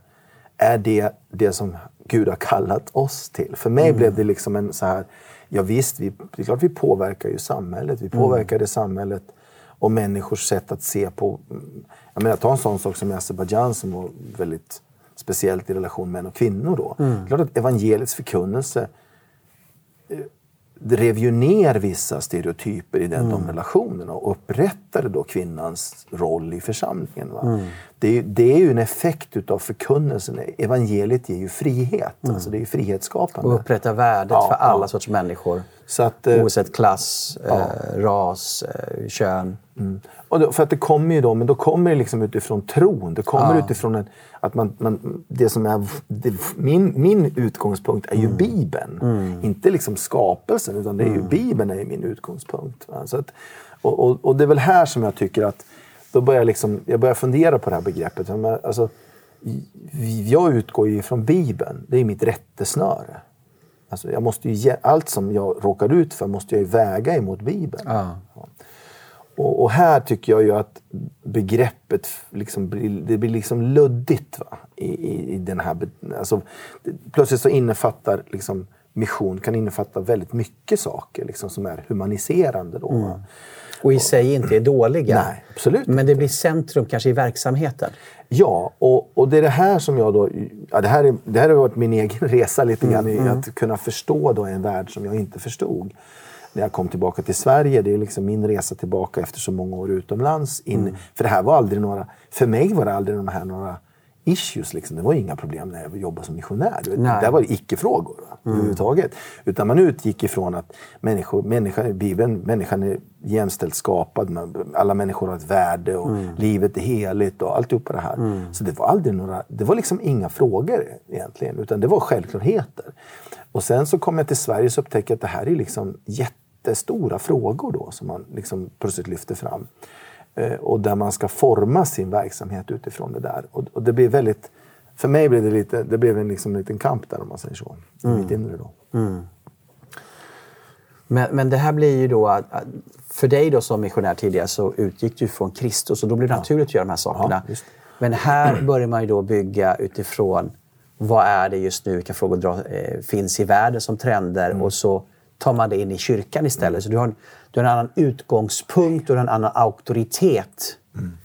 är det det som Gud har kallat oss till? För mig mm. blev det liksom en så här, ja visst, vi, det är klart vi påverkar ju samhället. Vi mm. påverkade mm. samhället och människors sätt att se på... Jag menar, ta en sån sak som i Azerbajdzjan som var väldigt speciellt i relation män och kvinnor då. Mm. Det klart att evangeliets förkunnelse drev ju ner vissa stereotyper i den, mm. de relationerna och upprättade då kvinnans roll i församlingen. Mm. Det, det, är ju en effekt utav förkunnelsen. Evangeliet ger ju frihet, mm. alltså det är ju frihetsskapande. Och upprätta värdet ja, för alla ja. sorts människor. Så att, eh, Oavsett klass, ja. eh, ras, eh, kön. Mm. Och då, för att det kommer ju då, men då kommer det liksom utifrån tron. Det kommer ja. utifrån en, att man, man, det som är det, min, min utgångspunkt är ju mm. Bibeln. Mm. Inte liksom skapelsen, utan det är ju mm. Bibeln är min utgångspunkt. Så att, och, och, och, det är väl här som jag tycker att då börjar jag, liksom, jag börjar fundera på det här begreppet. Alltså, jag utgår ju från Bibeln. Det är mitt rättesnöre. Alltså jag måste ju, allt som jag råkar ut för måste jag ju väga emot Bibeln. Ah. Och, och, här tycker jag ju att begreppet liksom blir, det blir liksom luddigt. Va? I, i, i den här, alltså, plötsligt så innefattar liksom, mission kan innefatta väldigt mycket saker liksom, som är humaniserande. Då, mm. Och i sig inte är dåliga. Nej, absolut Men det blir centrum kanske i verksamheten. Ja, och, och det är det här som jag då... Ja, det, här är, det här har varit min egen resa lite grann mm, i mm. att kunna förstå då en värld som jag inte förstod när jag kom tillbaka till Sverige. Det är liksom min resa tillbaka efter så många år utomlands. In, mm. För det här var aldrig några... För mig var det aldrig de här några issues. Liksom. Det var inga problem när jag jobbade som missionär. Det där var det icke-frågor mm. överhuvudtaget. Utan man utgick ifrån att människor, människan, Bibeln, människan är jämställt skapad. Alla människor har ett värde och mm. livet är heligt och alltihopa det här. Mm. Så det var aldrig några, det var liksom inga frågor egentligen. Utan det var självklarheter. Och sen så kom jag till Sverige och upptäckte att det här är liksom jättestora frågor då som man liksom plötsligt lyfter fram. Eh, och där man ska forma sin verksamhet utifrån det där. Och, och det blir väldigt, för mig blev det lite, det blev en liksom liten kamp där om man säger så. I mm. mitt inre då. Mm. Men, men det här blir ju då, för dig då som missionär tidigare så utgick du från Kristus och då blir det ja. naturligt att göra de här sakerna. Ja, men här börjar man ju då bygga utifrån vad är det just nu, vilka frågor dra, eh, finns i världen som trender mm. och så tar man det in i kyrkan istället. Mm. Så du har, du har en annan utgångspunkt och en annan auktoritet. Mm.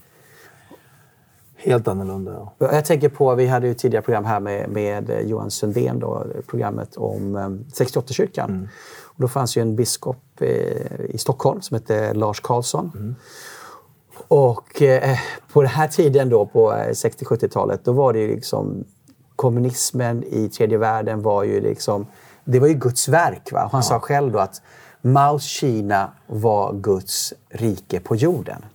Helt annorlunda, ja. Jag tänker på, vi hade ju tidigare program här med, med Johan Sundén, då, programmet om eh, 68-kyrkan. Mm. Och då fanns ju en biskop eh, i Stockholm som hette Lars Karlsson. Mm. Och eh, på den här tiden då, på 60-70-talet, då var det ju liksom kommunismen i tredje världen var ju liksom det var ju Guds verk. Va? Han ja. sa själv då att Maos Kina var Guds rike på jorden.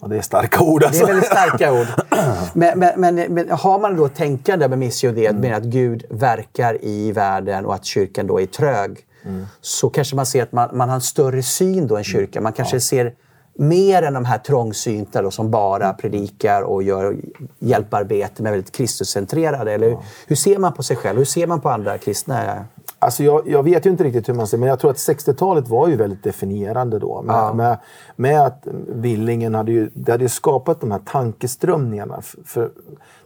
Ja, det är starka ord alltså. Det är väldigt starka ord. Men, men, men, men har man då tänkande med missio det, mm. med att Gud verkar i världen och att kyrkan då är trög. så kanske man ser att man, man har en större syn då än kyrkan. Man kanske ser mer än de här trångsynta då, som bara predikar och gör hjälparbete med väldigt Kristuscentrerade. Eller hur, hur ser man på sig själv? Hur ser man på andra kristna? Alltså jag, jag, vet ju inte riktigt hur man ser men jag tror att 60-talet var ju väldigt definierande då. Med, Ja. med, med att Villingen hade ju, det hade ju skapat de här tankeströmningarna. För,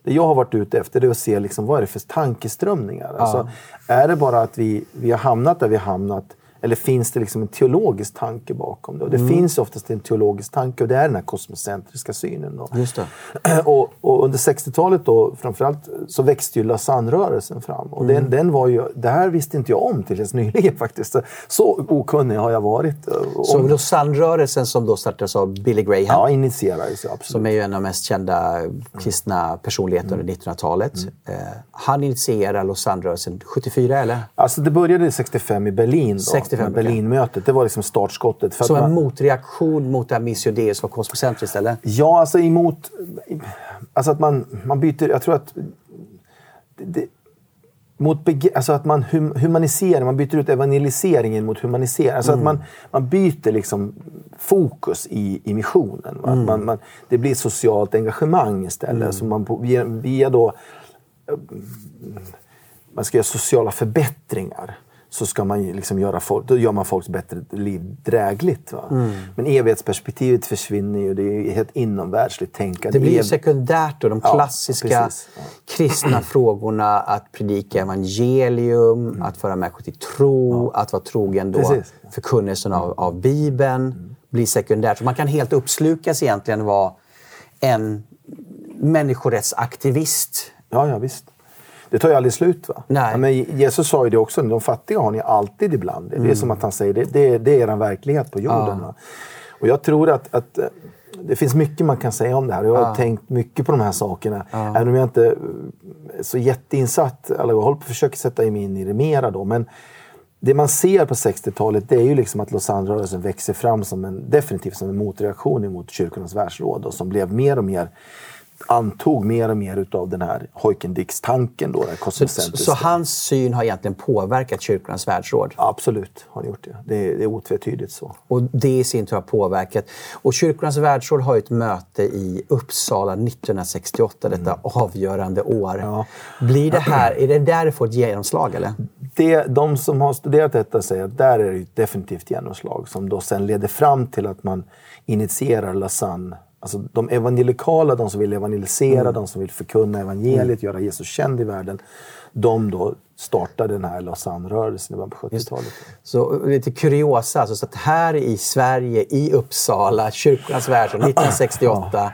det jag har varit ute efter det är att se liksom, vad är det för tankeströmningar. Alltså, är det bara att vi, vi har hamnat där vi har hamnat eller finns det liksom en teologisk tanke bakom det? Och det Mm. finns oftast en teologisk tanke och det är den här kosmocentriska synen. Då. Och, och under 60-talet då framförallt så växte ju Lausanne-rörelsen fram. Och Mm. den, den var ju, det här visste inte jag om till helt nyligen faktiskt. Så, så okunnig har jag varit. eh, Så om, Lausanne-rörelsen som då startades av Billy Graham. ja, initierades absolut. som är ju en av de mest kända kristna personligheterna under 1900-talet. Eh, han initierar Lausanne-rörelsen 74, eller? Alltså det började 65 i Berlin. Då, 65, med okej. Berlinmötet. Det var liksom startskottet. För Som en man- motreaktion mot det här Missio Dei som var kosmocentriskt, eller? Ja, alltså emot... Alltså att man, man byter... Jag tror att... Det, det, mot bege, alltså att man hum, humaniserar, man byter ut evangeliseringen mot humanisering. Alltså att man, man byter liksom fokus i, i missionen. va? Att Man, man, det blir socialt engagemang istället. Så man på, via, via då... eh, Man ska göra sociala förbättringar. Så ska man liksom göra folk, då gör man folks bättre liv drägligt. Va? Men evighetsperspektivet försvinner ju. Det är helt inomvärldsligt tänkande. Det blir ju sekundärt då, de Ja, klassiska precis. Ja. kristna frågorna. Att predika evangelium, att föra människor till tro, att vara trogen då Precis. förkunnelsen av, av Bibeln. Blir sekundärt. Så man kan helt uppslukas egentligen vara en människorättsaktivist. Ja, ja visst. Det tar ju aldrig slut. Va? Nej. Ja, men Jesus sa ju det också, de fattiga har ni alltid ibland. Det är som att han säger, det, det, det är er verklighet på jorden. Va? Och jag tror att, att eh, det finns mycket man kan säga om det här. Jag har tänkt mycket på de här sakerna. Även om jag inte är så jätteinsatt, eller jag håller på att försöka sätta mig in i det mera då. Men det man ser på 60-talet det är ju liksom att Lausanne-rörelsen växer fram som en, definitivt som en motreaktion mot kyrkornas världsråd och som blev mer och mer antog mer och mer utav den här Heukendix-tanken. Då, den Så, så hans syn har egentligen påverkat kyrkornas världsråd. Absolut har den gjort det. Det är, det är otvetydigt så. Och det i sin tur har påverkat. Och Kyrkornas världsråd har ett möte i Uppsala 1968, detta avgörande år. Ja. Blir det här, är det där det får ett genomslag eller? Det, de som har studerat detta säger att där är det ett definitivt genomslag som då sen leder fram till att man initierar Lausanne. Alltså de evangelikala, de som vill evangelisera, de som vill förkunna evangeliet, göra Jesus känd i världen. De då startar den här Lausanne-rörelsen i början på 70-talet. Så lite kuriosa, alltså, så att här i Sverige, i Uppsala, Kyrkornas världsråd 1968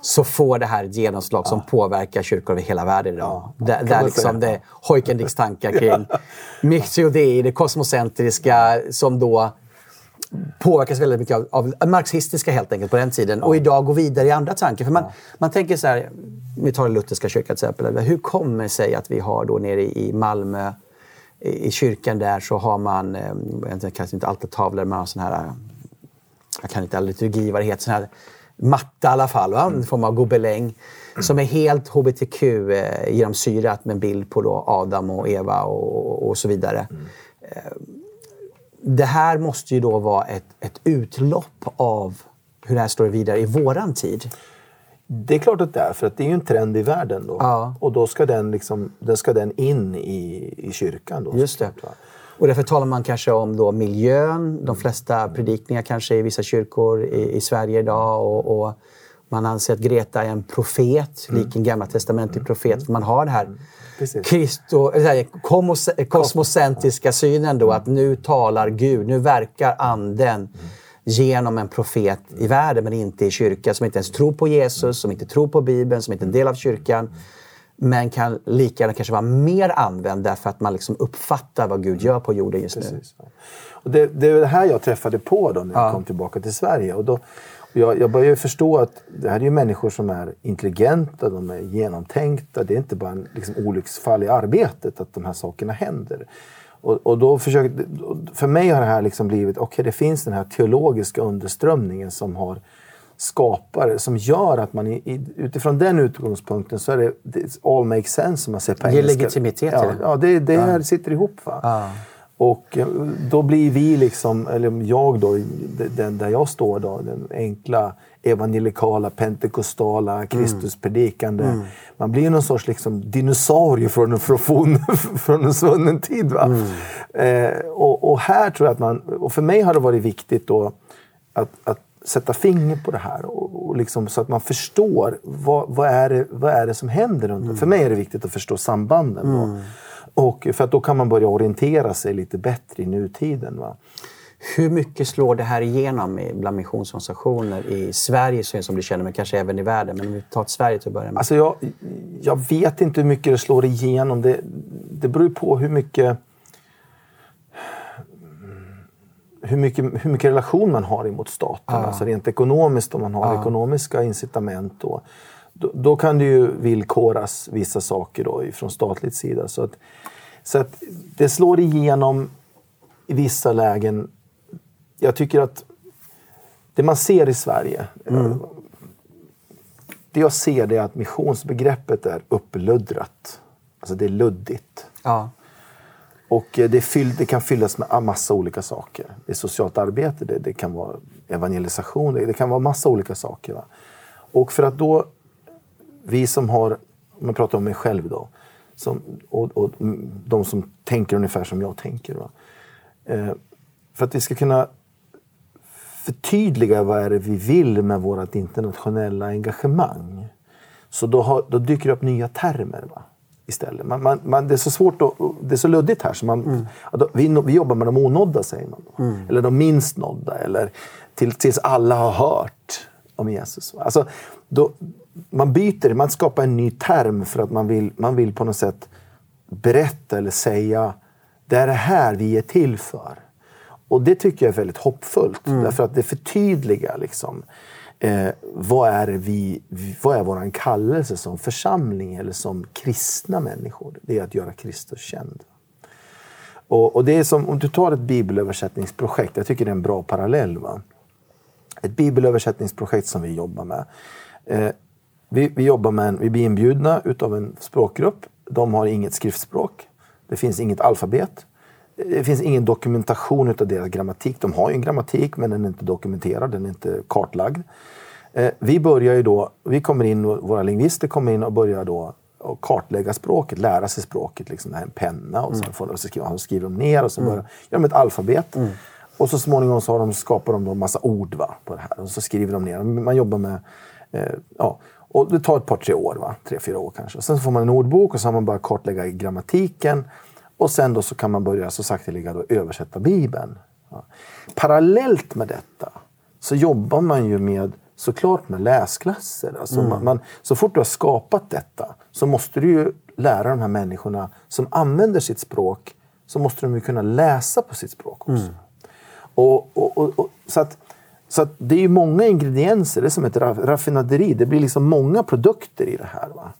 så får det här ett genomslag som påverkar kyrkor över hela världen idag. där kan där man liksom det Heukendix tankar kring Mixio Dei, det kosmocentriska som då påverkas väldigt mycket av, av marxistiska helt enkelt på den tiden och idag går vidare i andra tankar. För man, man tänker så här, vi tar den lutherska kyrkan till exempel. Hur kommer det sig att vi har då nere i Malmö i kyrkan där så har man, eh, jag kanske inte altartavlor, man har sån här, jag kan inte all liturgi vad det heter, sån här matta i alla fall, va? en form av gobeläng. Som är helt hbtq eh, genomsyrat med en bild på då Adam och Eva och, och så vidare. Eh, det här måste ju då vara ett, ett utlopp av hur det här står vidare i våran tid. Det är klart att det är, för att det är ju en trend i världen då. Ja. Och då ska den, liksom, den ska den in i, i kyrkan. Då, Just det. Och därför talar man kanske om då miljön. De flesta predikningar kanske i vissa kyrkor i, i Sverige idag. Och, och man anser att Greta är en profet, lik en gamla testamentlig profet. För man har det här så här, komos- kosmocentriska synen då. Att nu talar Gud, nu verkar anden genom en profet i världen men inte i kyrkan. Som inte ens tror på Jesus, som inte tror på Bibeln, som inte är en del av kyrkan. Men kan lika gärna kanske vara mer använd därför att man liksom uppfattar vad Gud gör på jorden just nu. Precis, ja. Och det, det är det här jag träffade på då när jag kom tillbaka till Sverige. Och då, jag, jag började ju förstå att det här är ju människor som är intelligenta, de är genomtänkta. Det är inte bara en liksom, olycksfall i arbetet att de här sakerna händer. Och, och då försökte, för mig har det här liksom blivit, okej det finns den här teologiska underströmningen som har skapare som gör att man i, utifrån den utgångspunkten så är det, all makes sense som man säger på Ger engelska. legitimitet ja, till det. Ja, det, det här sitter ihop. Va? Och eh, då blir vi, liksom, eller jag då, den där jag står, då, den enkla evangelikala, pentekostala, Kristuspredikande. Mm. Man blir någon sorts liksom, dinosaurie från, från, från en svunnen tid. Va? Mm. Eh, och, och, här tror jag att man, och för mig har det varit viktigt då att, att sätta finger på det här och, och liksom, så att man förstår vad, vad, är det, vad är det som händer. Mm. För mig är det viktigt att förstå sambanden. Mm. Och för att då kan man börja orientera sig lite bättre i nutiden. Va? Hur mycket slår det här igenom bland missionsorganisationer i Sverige som du känner, men kanske även i världen? Men om vi tar Sverige till att börja med. Alltså jag, jag vet inte hur mycket det slår igenom. Det, det beror på hur mycket, hur mycket, hur mycket relation man har emot staten. Ah. Alltså rent ekonomiskt, om man har ah. ekonomiska incitament. Då, då, då, kan det ju villkoras vissa saker då från statligt sida. Så att, så att det slår igenom i vissa lägen jag tycker att det man ser i Sverige. Mm. Det jag ser är att missionsbegreppet är uppluddrat. Alltså det är luddigt. Ja. Och eh, det, fyll, det, kan fyllas med massa olika saker. Det är socialt arbete, det, det kan vara evangelisation, det, det, kan vara massa olika saker. Va? Och för att då, vi som har, om jag pratar om mig själv då, som, och, och de som tänker ungefär som jag tänker. Eh, för att vi ska kunna förtydliga vad är det vi vill med vårt internationella engagemang. Så då, har, då dyker det upp nya termer. Va? Istället. Man, man, man, det är så svårt och, det är så luddigt här. Så man, mm. då, vi, vi jobbar med de onådda, säger man. Mm. Eller de minst nådda. Eller till, tills alla har hört om Jesus. Alltså, då, man byter, man skapar en ny term för att man vill, man vill på något sätt berätta eller säga det är det här vi är till för. Och det tycker jag är väldigt hoppfullt. Mm. Därför att det förtydligar liksom, eh, vad är, vi, vad är vår kallelse som församling eller som kristna människor? Det är att göra Kristus känd. Och, och det är som om du tar ett bibelöversättningsprojekt. Jag tycker det är en bra parallell. Va? Ett bibelöversättningsprojekt som vi jobbar med. Eh, vi, vi, jobbar med en, vi blir inbjudna utav en språkgrupp. De har inget skriftspråk. Det finns inget alfabet. Det finns ingen dokumentation av deras grammatik. De har ju en grammatik men den är inte dokumenterad, den är inte kartlagd. Eh, vi börjar ju då, vi kommer in, våra lingvister kommer in och börjar då och kartlägga språket, lära sig språket. Liksom, det här en penna och, mm. får, och så skriver, skriver de ner och så börjar, mm. gör de ett alfabet. Mm. Och så småningom så har de, skapar de då en massa ord va, på det här och så skriver de ner. Man jobbar med, eh, ja, och det tar ett par, tre år, va? tre, fyra år kanske. Sen får man en ordbok och så har man börjat kartlägga grammatiken. Och sen då så kan man börja så sakteliga då översätta Bibeln. Ja. Parallellt med detta så jobbar man ju med såklart med läsklasser. Alltså mm. man, man, så fort du har skapat detta så måste du ju lära de här människorna som använder sitt språk så måste de ju kunna läsa på sitt språk också. Mm. Och, och, och, och, så att, så det är ju många ingredienser, det är som ett raffinaderi. Det blir liksom många produkter i det här. Va?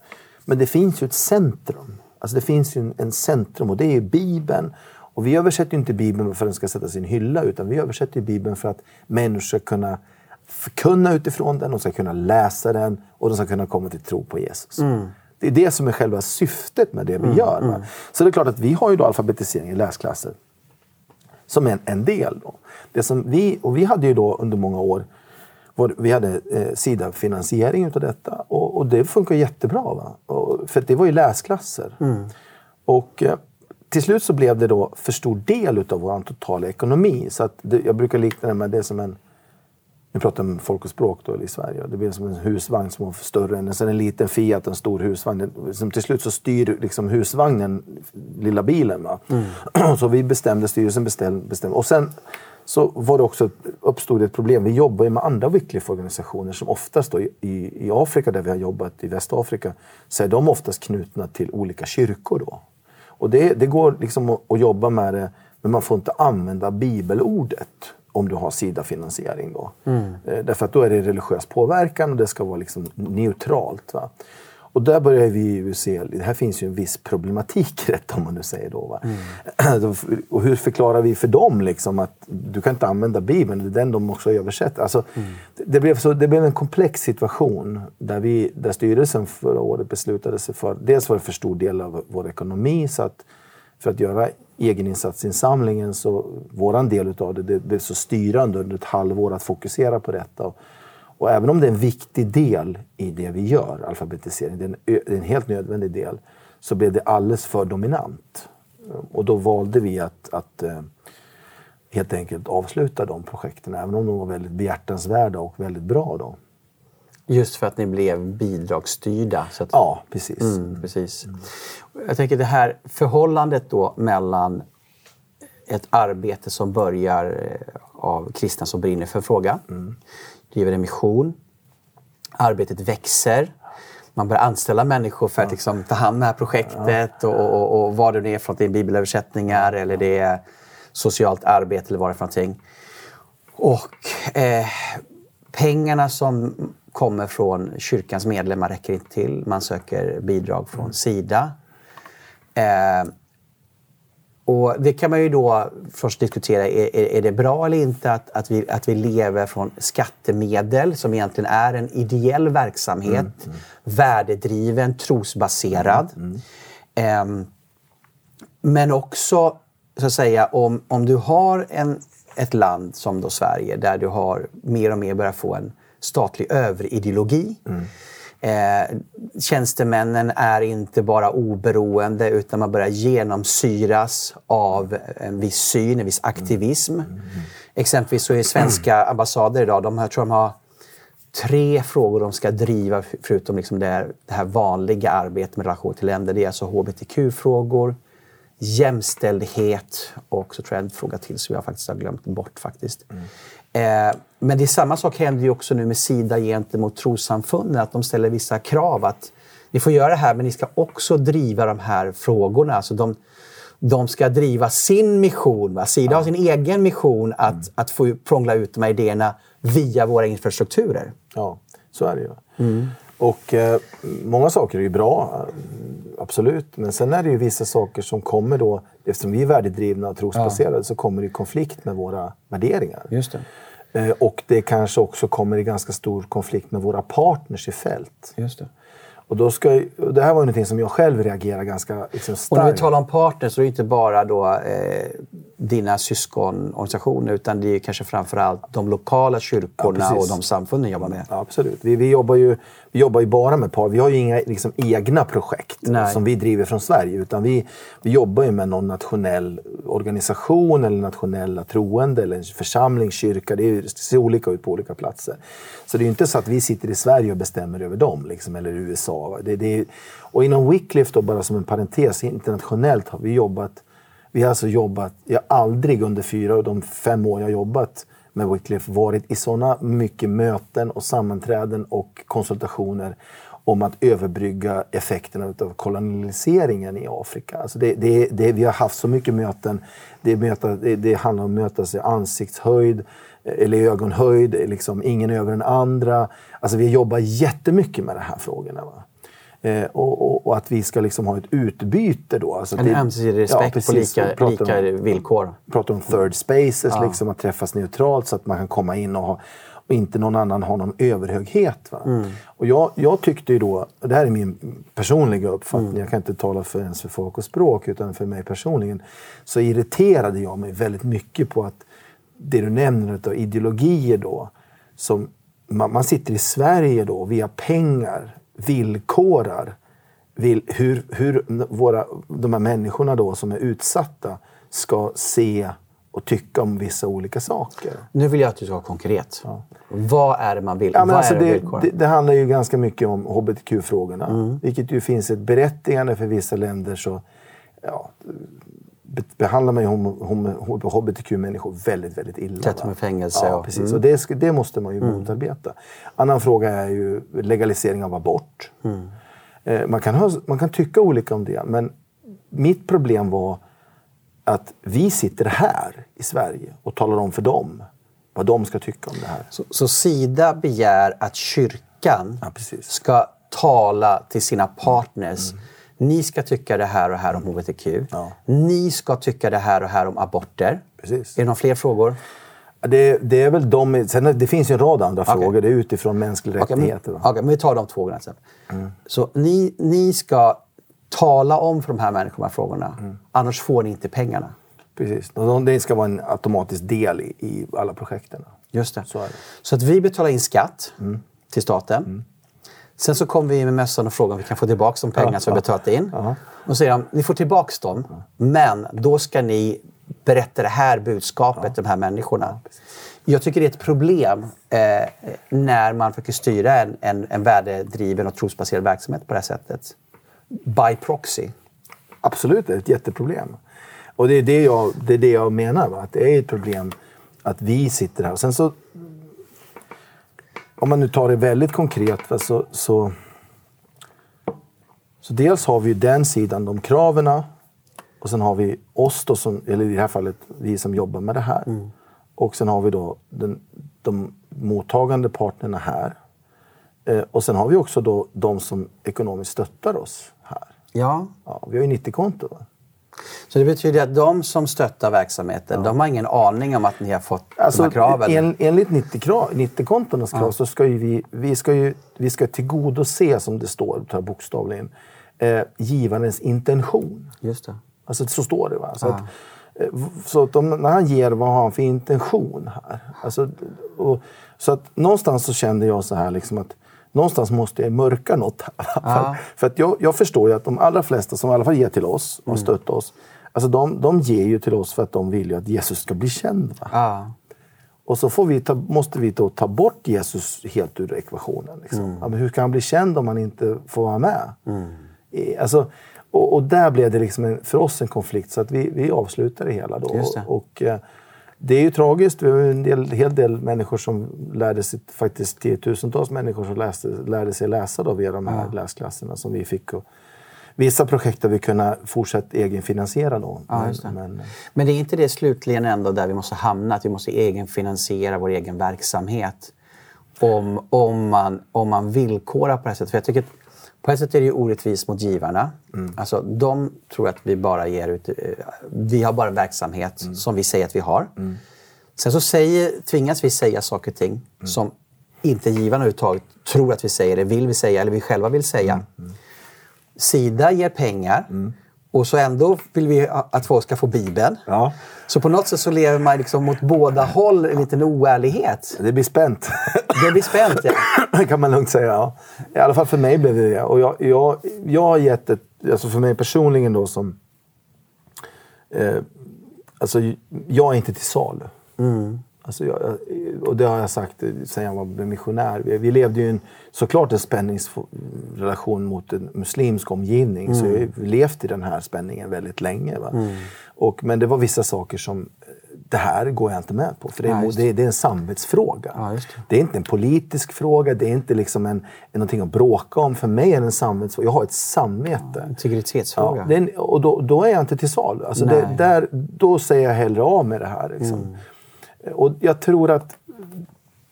Men det finns ju ett centrum. Alltså det finns ju en, en centrum och det är Bibeln. Och vi översätter ju inte Bibeln för att den ska sättas i en hylla utan vi översätter Bibeln för att människor ska kunna förkunna utifrån den, de ska kunna läsa den och de ska kunna komma till tro på Jesus. Mm. Det är det som är själva syftet med det vi mm, gör. Mm. Så det är klart att vi har ju då alfabetisering i läsklasser som en, en del. Då. Det som vi, och vi hade ju då under många år vi hade eh, Sida-finansiering av detta och, och, det funkar jättebra. Va? Och, för det var ju läsklasser. Mm. Och eh, till slut så blev det då för stor del av vår totala ekonomi. Så att det, jag brukar likna det med det som en nu pratar om folk och språk då, i Sverige. Det blir som en husvagn som var större än en, en liten Fiat, en stor husvagn. Som till slut så styr liksom husvagnen lilla bilen. Mm. Så vi bestämde, styrelsen bestämde, bestämde. Och sen så var det också, uppstod ett problem. Vi jobbar ju med andra Wycliffe-organisationer som oftast då, i, i Afrika, där vi har jobbat i Västafrika, så är de oftast knutna till olika kyrkor. Då. Och det, det går liksom att, att jobba med det, men man får inte använda bibelordet om du har Sida-finansiering. Då. Mm. Eh, därför att då är det religiös påverkan och det ska vara liksom neutralt. Va? Och där börjar vi ju se, det här finns ju en viss problematik i detta om man nu säger då. Va? Mm. och hur förklarar vi för dem liksom att du kan inte använda Bibeln, det är den de också översätter. Alltså, mm. det, blev så, det blev en komplex situation där, vi, där styrelsen förra året beslutade sig för, dels var det för stor del av vår ekonomi så att för att göra egeninsatsinsamlingen, så våran del utav det, det, det är så styrande under ett halvår att fokusera på detta. Och, och även om det är en viktig del i det vi gör, alfabetisering, det är en, det är en helt nödvändig del, så blev det alldeles för dominant. Och då valde vi att, att eh, helt enkelt avsluta de projekten, även om de var väldigt behjärtansvärda och väldigt bra. Då. Just för att ni blev bidragsstyrda? Så att... Ja, precis. Mm, precis. Jag tänker det här förhållandet då mellan ett arbete som börjar eh, av kristna som brinner för en fråga, mm. driver en mission, arbetet växer, man börjar anställa människor för att liksom, ta hand om det här projektet och, och, och, vad det är för någonting, bibelöversättningar eller det är socialt arbete eller vad det är för någonting. Och eh, pengarna som kommer från kyrkans medlemmar räcker inte till. Man söker bidrag från mm. Sida. Eh, och det kan man ju då först diskutera, är, är, det bra eller inte att, att, vi, att vi lever från skattemedel som egentligen är en ideell verksamhet, mm, mm. värdedriven, trosbaserad. Mm, eh, men också, så att säga, om, om du har en, ett land som då Sverige där du har mer och mer börjat få en statlig överideologi. Mm. Eh, tjänstemännen är inte bara oberoende utan man börjar genomsyras av en viss syn, en viss aktivism. Mm. Mm. Exempelvis så är svenska ambassader idag, de här, tror de har tre frågor de ska driva förutom liksom det, här, det här vanliga arbetet med relation till länder. Det är alltså hbtq-frågor, jämställdhet och så tror jag en fråga till som jag faktiskt har glömt bort faktiskt. Eh, men det är samma sak händer ju också nu med Sida gentemot trossamfunden, att de ställer vissa krav att ni får göra det här men ni ska också driva de här frågorna. Alltså de, de ska driva sin mission. Va? Sida ja. har sin egen mission att, mm. att få prångla ut de här idéerna via våra infrastrukturer. Ja, så är det ju. Mm. Och eh, många saker är ju bra, absolut. Men sen är det ju vissa saker som kommer då, eftersom vi är värdedrivna och trosbaserade, ja. så kommer det i konflikt med våra värderingar. Just det. Eh, och det kanske också kommer i ganska stor konflikt med våra partners i fält. Just det. Och då ska, det här var någonting som jag själv reagerade ganska liksom, starkt. Och när vi talar om partners så är det inte bara då, eh, dina syskonorganisationer utan det är kanske framförallt de lokala kyrkorna ja, och de samfunden jobbar med. Ja, absolut. Vi, vi, jobbar ju, vi jobbar ju bara med par. Vi har ju inga liksom, egna projekt Nej. som vi driver från Sverige utan vi, vi jobbar ju med någon nationell organisation eller nationella troende eller en församling, kyrka. Det ser olika ut på olika platser. Så det är ju inte så att vi sitter i Sverige och bestämmer över dem liksom, eller USA. Det, det, och inom Wycliffe, då, bara som en parentes, internationellt har vi jobbat vi har alltså jobbat, jag har aldrig under fyra av de fem år jag jobbat med Wycliffe varit i sådana mycket möten och sammanträden och konsultationer om att överbrygga effekterna av kolonialiseringen i Afrika. Alltså det, det, det, vi har haft så mycket möten. Det, möta, det, det handlar om att mötas i ansiktshöjd eller ögonhöjd, liksom ingen över den andra. Alltså vi jobbar jättemycket med de här frågorna. Va? Eh, och, och, och, att vi ska liksom ha ett utbyte då. Alltså en ömsesidig respekt ja, på lika, lika om, villkor. Prata om third spaces, ja. liksom, att träffas neutralt så att man kan komma in och, ha, och inte någon annan har någon överhöghet. Mm. Och jag, jag tyckte ju då, det här är min personliga uppfattning, mm. jag kan inte tala för ens för folk och språk utan för mig personligen, så irriterade jag mig väldigt mycket på att det du nämner av ideologier då, som man, man sitter i Sverige då via pengar villkorar vill, hur, hur våra, de här människorna då som är utsatta ska se och tycka om vissa olika saker. Nu vill jag att du ska vara konkret. Ja. Vad är det man vill? Ja, men alltså det, det, det, handlar ju ganska mycket om hbtq-frågorna. Mm. Vilket ju finns ett berättigande för vissa länder. så ja, behandlar man ju hbtq-människor väldigt, väldigt illa. Tätt med fängelse. Ja, precis. Mm. Och det, det, måste man ju mm. motarbeta. Annan fråga är ju legalisering av abort. Mm. Eh, man, kan ha, man kan tycka olika om det, men mitt problem var att vi sitter här i Sverige och talar om för dem vad de ska tycka om det här. Så, så Sida begär att kyrkan ja, ska tala till sina partners mm ni ska tycka det här och här om hbtq. Ja. Ni ska tycka det här och här om aborter. Precis. Är det några fler frågor? Det, det, är väl de, sen, det finns ju en rad andra okay. frågor. Det är utifrån mänskliga okay, rättigheter. Okej, okay, men vi tar de två frågorna sen. Mm. Så ni, ni ska Tala om för de här människorna frågorna. Mm. Annars får ni inte pengarna. Precis. Det ska vara en automatisk del i, i alla projekten. Just det. Så, det. så, att vi betalar in skatt mm. till staten. Sen så kommer vi med mössan och frågar om vi kan få tillbaka de pengar ja, som vi betalat in. Ja. Och säger de, ni får tillbaka dem, ja. men då ska ni berätta det här budskapet till de här människorna. Jag tycker det är ett problem eh, när man försöker styra en, en, en värdedriven och trosbaserad verksamhet på det här sättet. By proxy. Absolut, det är ett jätteproblem. Och det är det jag, det är det jag menar. Va? Att det är ett problem att vi sitter här. Och sen så... Om man nu tar det väldigt konkret så, så... Så dels har vi den sidan, de kraven. Och sen har vi oss då, som, eller i det här fallet vi som jobbar med det här. Mm. Och sen har vi då den, de mottagande partnerna här. Eh, och sen har vi också då de som ekonomiskt stöttar oss här. Ja. ja vi har ju 90-konto. Så det betyder att de som stöttar verksamheten, ja. de har ingen aning om att ni har fått alltså, de här kraven? En, enligt 90-kontonas 90 krav ja. så ska ju vi, vi, ska ju, vi ska tillgodose, som det står bokstavligen, eh, givarens intention. Just det. Alltså så står det. Va? Så ja. att, eh, så att de, när han ger, vad har han för intention här? Alltså, och, så att någonstans så kände jag så här liksom att någonstans måste jag mörka något. Ja. För att jag, jag, förstår ju att de allra flesta som i alla fall ger till oss och mm. stöttar oss, alltså de, de ger ju till oss för att de vill att Jesus ska bli känd. Ja. Och så får vi ta, måste vi då ta bort Jesus helt ur ekvationen. Liksom. Mm. Ja, hur kan han bli känd om han inte får vara med? Mm. Alltså, och, och, där blev det liksom en, för oss en konflikt så att vi, vi avslutade det hela. Då. Det. Och, eh, det är ju tragiskt. Vi har en del, hel del människor som lärde sig, faktiskt tiotusentals människor som läste, lärde sig läsa då via de här ja. läsklasserna som vi fick. Och vissa projekt har vi kunnat fortsätta egenfinansiera då. Ja, men, men, men, det är inte det slutligen ändå där vi måste hamna, att vi måste egenfinansiera vår egen verksamhet? Om, om, man, om man villkorar på det här sättet. För jag tycker att på ett sätt är det ju orättvist mot givarna. Mm. Alltså, de tror att vi bara ger ut... Eh, vi har bara en verksamhet mm. som vi säger att vi har. Mm. Sen så säger, tvingas vi säga saker och ting mm. som inte givarna överhuvudtaget tror att vi säger det, vill vi säga eller vi själva vill säga. Mm. Mm. Sida ger pengar och så ändå vill vi att folk ska få Bibeln. Ja. Så på något sätt så lever man liksom mot båda håll en liten oärlighet. Det blir spänt. Det blir spänt, ja. Kan man lugnt säga. Ja. I alla fall för mig blev det det. Och jag, jag, jag har gett ett... Alltså för mig personligen då som... Eh, alltså, jag är inte till salu. Mm. Alltså jag, och det har jag sagt sen jag var missionär. Vi, vi levde ju en, såklart en spänningsrelation mot en muslimsk omgivning. Mm. Så jag har levt i den här spänningen väldigt länge. Mm. Och, men det var vissa saker som det här går jag inte med på. För det är, ja, det. Det, är en samvetsfråga. Ja, det. det. är inte en politisk fråga, det är inte liksom en, någonting att bråka om. För mig är det en samvetsfråga. Jag har ett samvete. Ja, integritetsfråga. En, och då, då, är jag inte till salu. Alltså där, då säger jag hellre av med det här. Liksom. Mm. Och jag tror att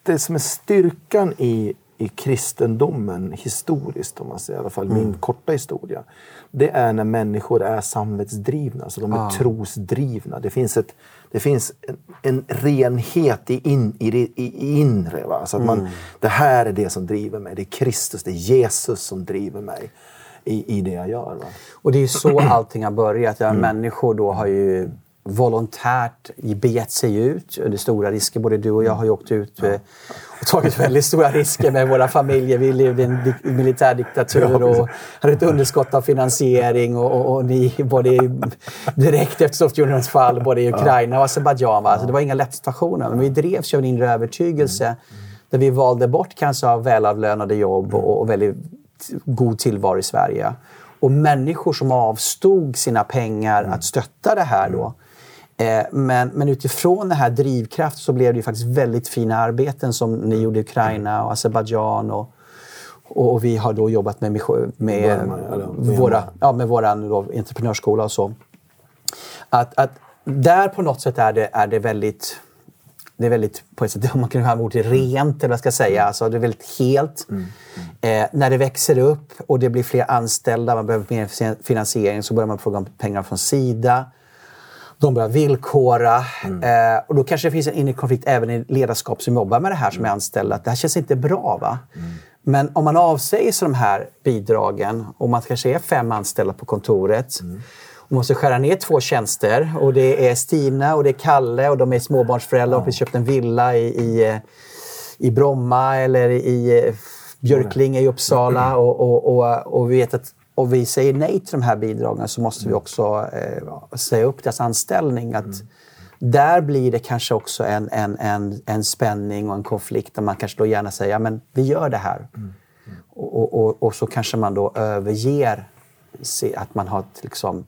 det som är styrkan i, i kristendomen historiskt, om man säger, i alla fall mm. min korta historia, det är när människor är samvetsdrivna, alltså de är ah. trosdrivna. Det finns, ett, det finns en, en renhet i, in, i, i inre. Va? Så att man, mm. Det här är det som driver mig. Det är Kristus, det är Jesus som driver mig i, i det jag gör. Va? Och det är så allting har börjat. Ja, mm. Människor då har ju volontärt begett sig ut under stora risker. Både du och jag har ju åkt ut. Eh, och tagit väldigt stora risker med våra familjer. Vi levde i en militärdiktatur och hade ett underskott av finansiering. Och, och, och ni, både direkt efter Sovjetunionens fall, både i Ukraina och Azerbajdzjan. Alltså, det var inga lätta situationer. Men vi drevs av en inre övertygelse mm. där vi valde bort kanske av välavlönade jobb och, och väldigt god tillvaro i Sverige. Och människor som avstod sina pengar mm. att stötta det här då men, men utifrån den här drivkraften så blev det ju faktiskt väldigt fina arbeten som ni gjorde i Ukraina och Azerbajdzjan. Och, och vi har då jobbat med, med, våra, ja, med våran då, entreprenörsskola och så. Att, att där på något sätt är det, är det väldigt det är väldigt, på ett sätt, om man kan använda ordet rent, eller vad ska jag säga. Alltså, det är väldigt helt. Mm. Mm. Eh, när det växer upp och det blir fler anställda, man behöver mer finansiering, så börjar man fråga om pengar från Sida. De börjar villkora. Mm. Eh, och då kanske det finns en inre konflikt även i ledarskap som jobbar med det här som är anställda. Att det här känns inte bra. va? Mm. Men om man avsäger sig de här bidragen och man kanske är fem anställda på kontoret och måste skära ner två tjänster och det är Stina och det är Kalle och de är småbarnsföräldrar och vi köpt en villa i, i, i Bromma eller i eh, Björklinge i Uppsala och, och, och, och vi vet att och vi säger nej till de här bidragen så måste vi också eh, säga upp deras anställning. Att Där blir det kanske också en, en, en, en spänning och en konflikt där man kanske då gärna säger ja, vi gör det här. Och, och, och, och så kanske man då överger att man har liksom,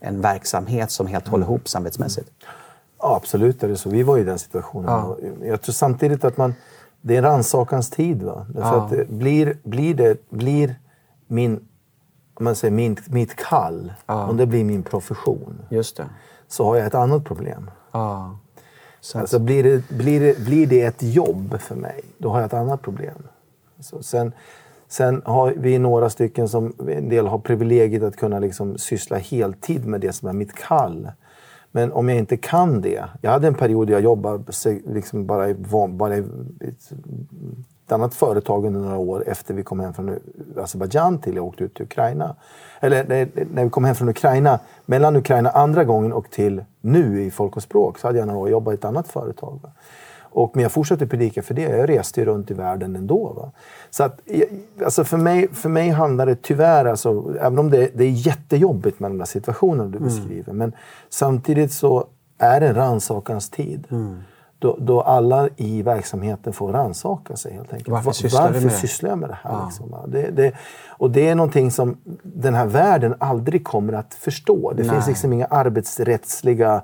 en verksamhet som helt håller ihop samhällsmässigt. Ja, absolut är det så. Vi var i den situationen. Ja. Jag tror samtidigt att man, det är en rannsakans tid. Va? Därför Ja. att blir, blir, det, blir min, man säger min, mitt kall, om det blir min profession, Just det. så har jag ett annat problem. Ja. Så Alltså blir, det, blir, det, blir det ett jobb för mig, då har jag ett annat problem. Så sen, sen har vi några stycken som en del har privilegiet att kunna liksom syssla heltid med det som är mitt kall. Men om jag inte kan det. Jag hade en period där jag jobbade liksom bara, i, bara i ett, annat företag under några år efter vi kom hem från Azerbajdzjan till jag åkte ut till Ukraina. Eller när, vi kom hem från Ukraina, mellan Ukraina andra gången och till nu i Folk och språk så hade jag några år jobbat i ett annat företag. Va? Och, men jag fortsatte predika för det. Jag reste ju runt i världen ändå. Va? Så att, alltså för, mig, för mig handlar det tyvärr, alltså, även om det, det är jättejobbigt med de där situationerna du beskriver, men samtidigt så är det en rannsakans tid. Då, då alla i verksamheten får rannsaka sig helt enkelt. Varför Va- sysslar varför med det? sysslar jag med det här? Liksom, va? det, det, och det är någonting som den här världen aldrig kommer att förstå. Det finns Nej. liksom inga arbetsrättsliga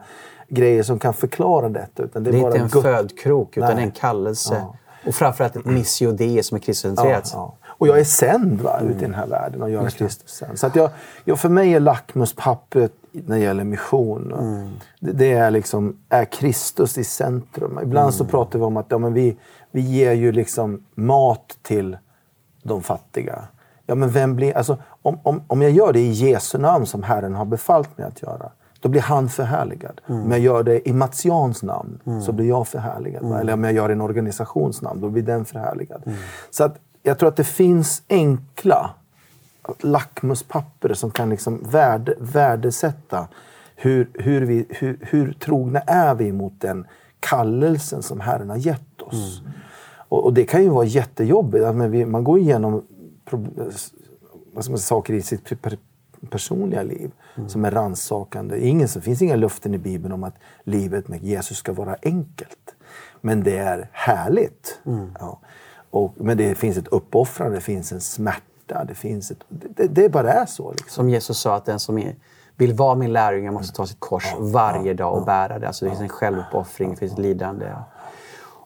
grejer som kan förklara detta. Utan det är, det är bara inte en gott- födkrok utan Nej. en kallelse. Ja. Och framförallt ett missio som är kristuscentrerat. Ja, ja. Och jag är sänd va, Mm. ute i den här världen och göra Kristus sänd. Så att jag, jag, för mig är lackmuspappret när det gäller mission, Mm. det, det är liksom, är Kristus i centrum. Ibland Mm. så pratar vi om att ja, men vi, vi ger ju liksom mat till de fattiga. Ja, men vem blir, alltså, om, om, om jag gör det i Jesu namn som Herren har befallt mig att göra, då blir han förhärligad. Om jag gör det i Matians namn så blir jag förhärligad. va? Eller om jag gör det i en organisations namn, då blir den förhärligad. Så att jag tror att det finns enkla lackmuspapper som kan liksom värde, värdesätta hur, hur, vi, hur, hur trogna är vi mot den kallelsen som Herren har gett oss. Och, och det kan ju vara jättejobbigt. att vi, man går igenom vad ska man säga, saker i sitt per- personliga liv som är rannsakande. Ingen, det finns inga löften i Bibeln om att livet med Jesus ska vara enkelt. Men det är härligt. Ja. Och, men det finns ett uppoffrande, det finns en smärta. Det, finns ett, det, det bara är så. Liksom. Som Jesus sa att den som är, vill vara min lärjunge måste ta sitt kors varje dag och bära det. Alltså det finns en självuppoffring, det finns ett lidande.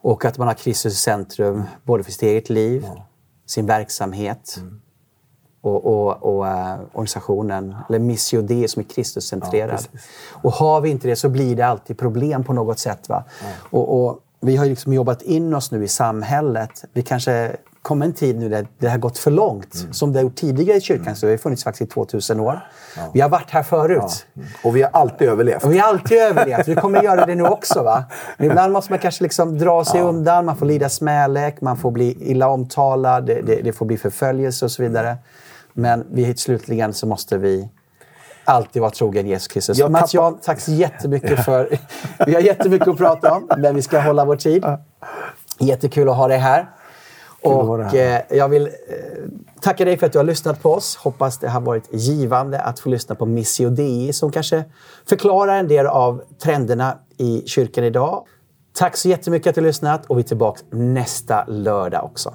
Och att man har Kristus i centrum, både för sitt eget liv, sin verksamhet och, och, och eh, organisationen. Eller Missio Dei som är Kristuscentrerad. Ja, och har vi inte det så blir det alltid problem på något sätt. Va? Och, och vi har liksom jobbat in oss nu i samhället. Vi kanske kommer en tid nu där det har gått för långt. Som det har gjort tidigare i kyrkan. Så det har funnits faktiskt i 2000 år. Vi har varit här förut. Och vi har alltid överlevt. Och vi har alltid överlevt. Vi kommer göra det nu också. Va? Men ibland måste man kanske liksom dra sig undan. Man får lida smälek, man får bli illa omtalad, det, det, det får bli förföljelse och så vidare. Men vi, slutligen så måste vi alltid vara trogen Jesus Kristus. Jag Mats Jan, tack så jättemycket för... Vi har jättemycket att prata om, men vi ska hålla vår tid. Jättekul att ha dig här. Och här. eh, jag vill eh, tacka dig för att du har lyssnat på oss. Hoppas det har varit givande att få lyssna på Missio Dei som kanske förklarar en del av trenderna i kyrkan idag. Tack så jättemycket att du har lyssnat och vi är tillbaka nästa lördag också.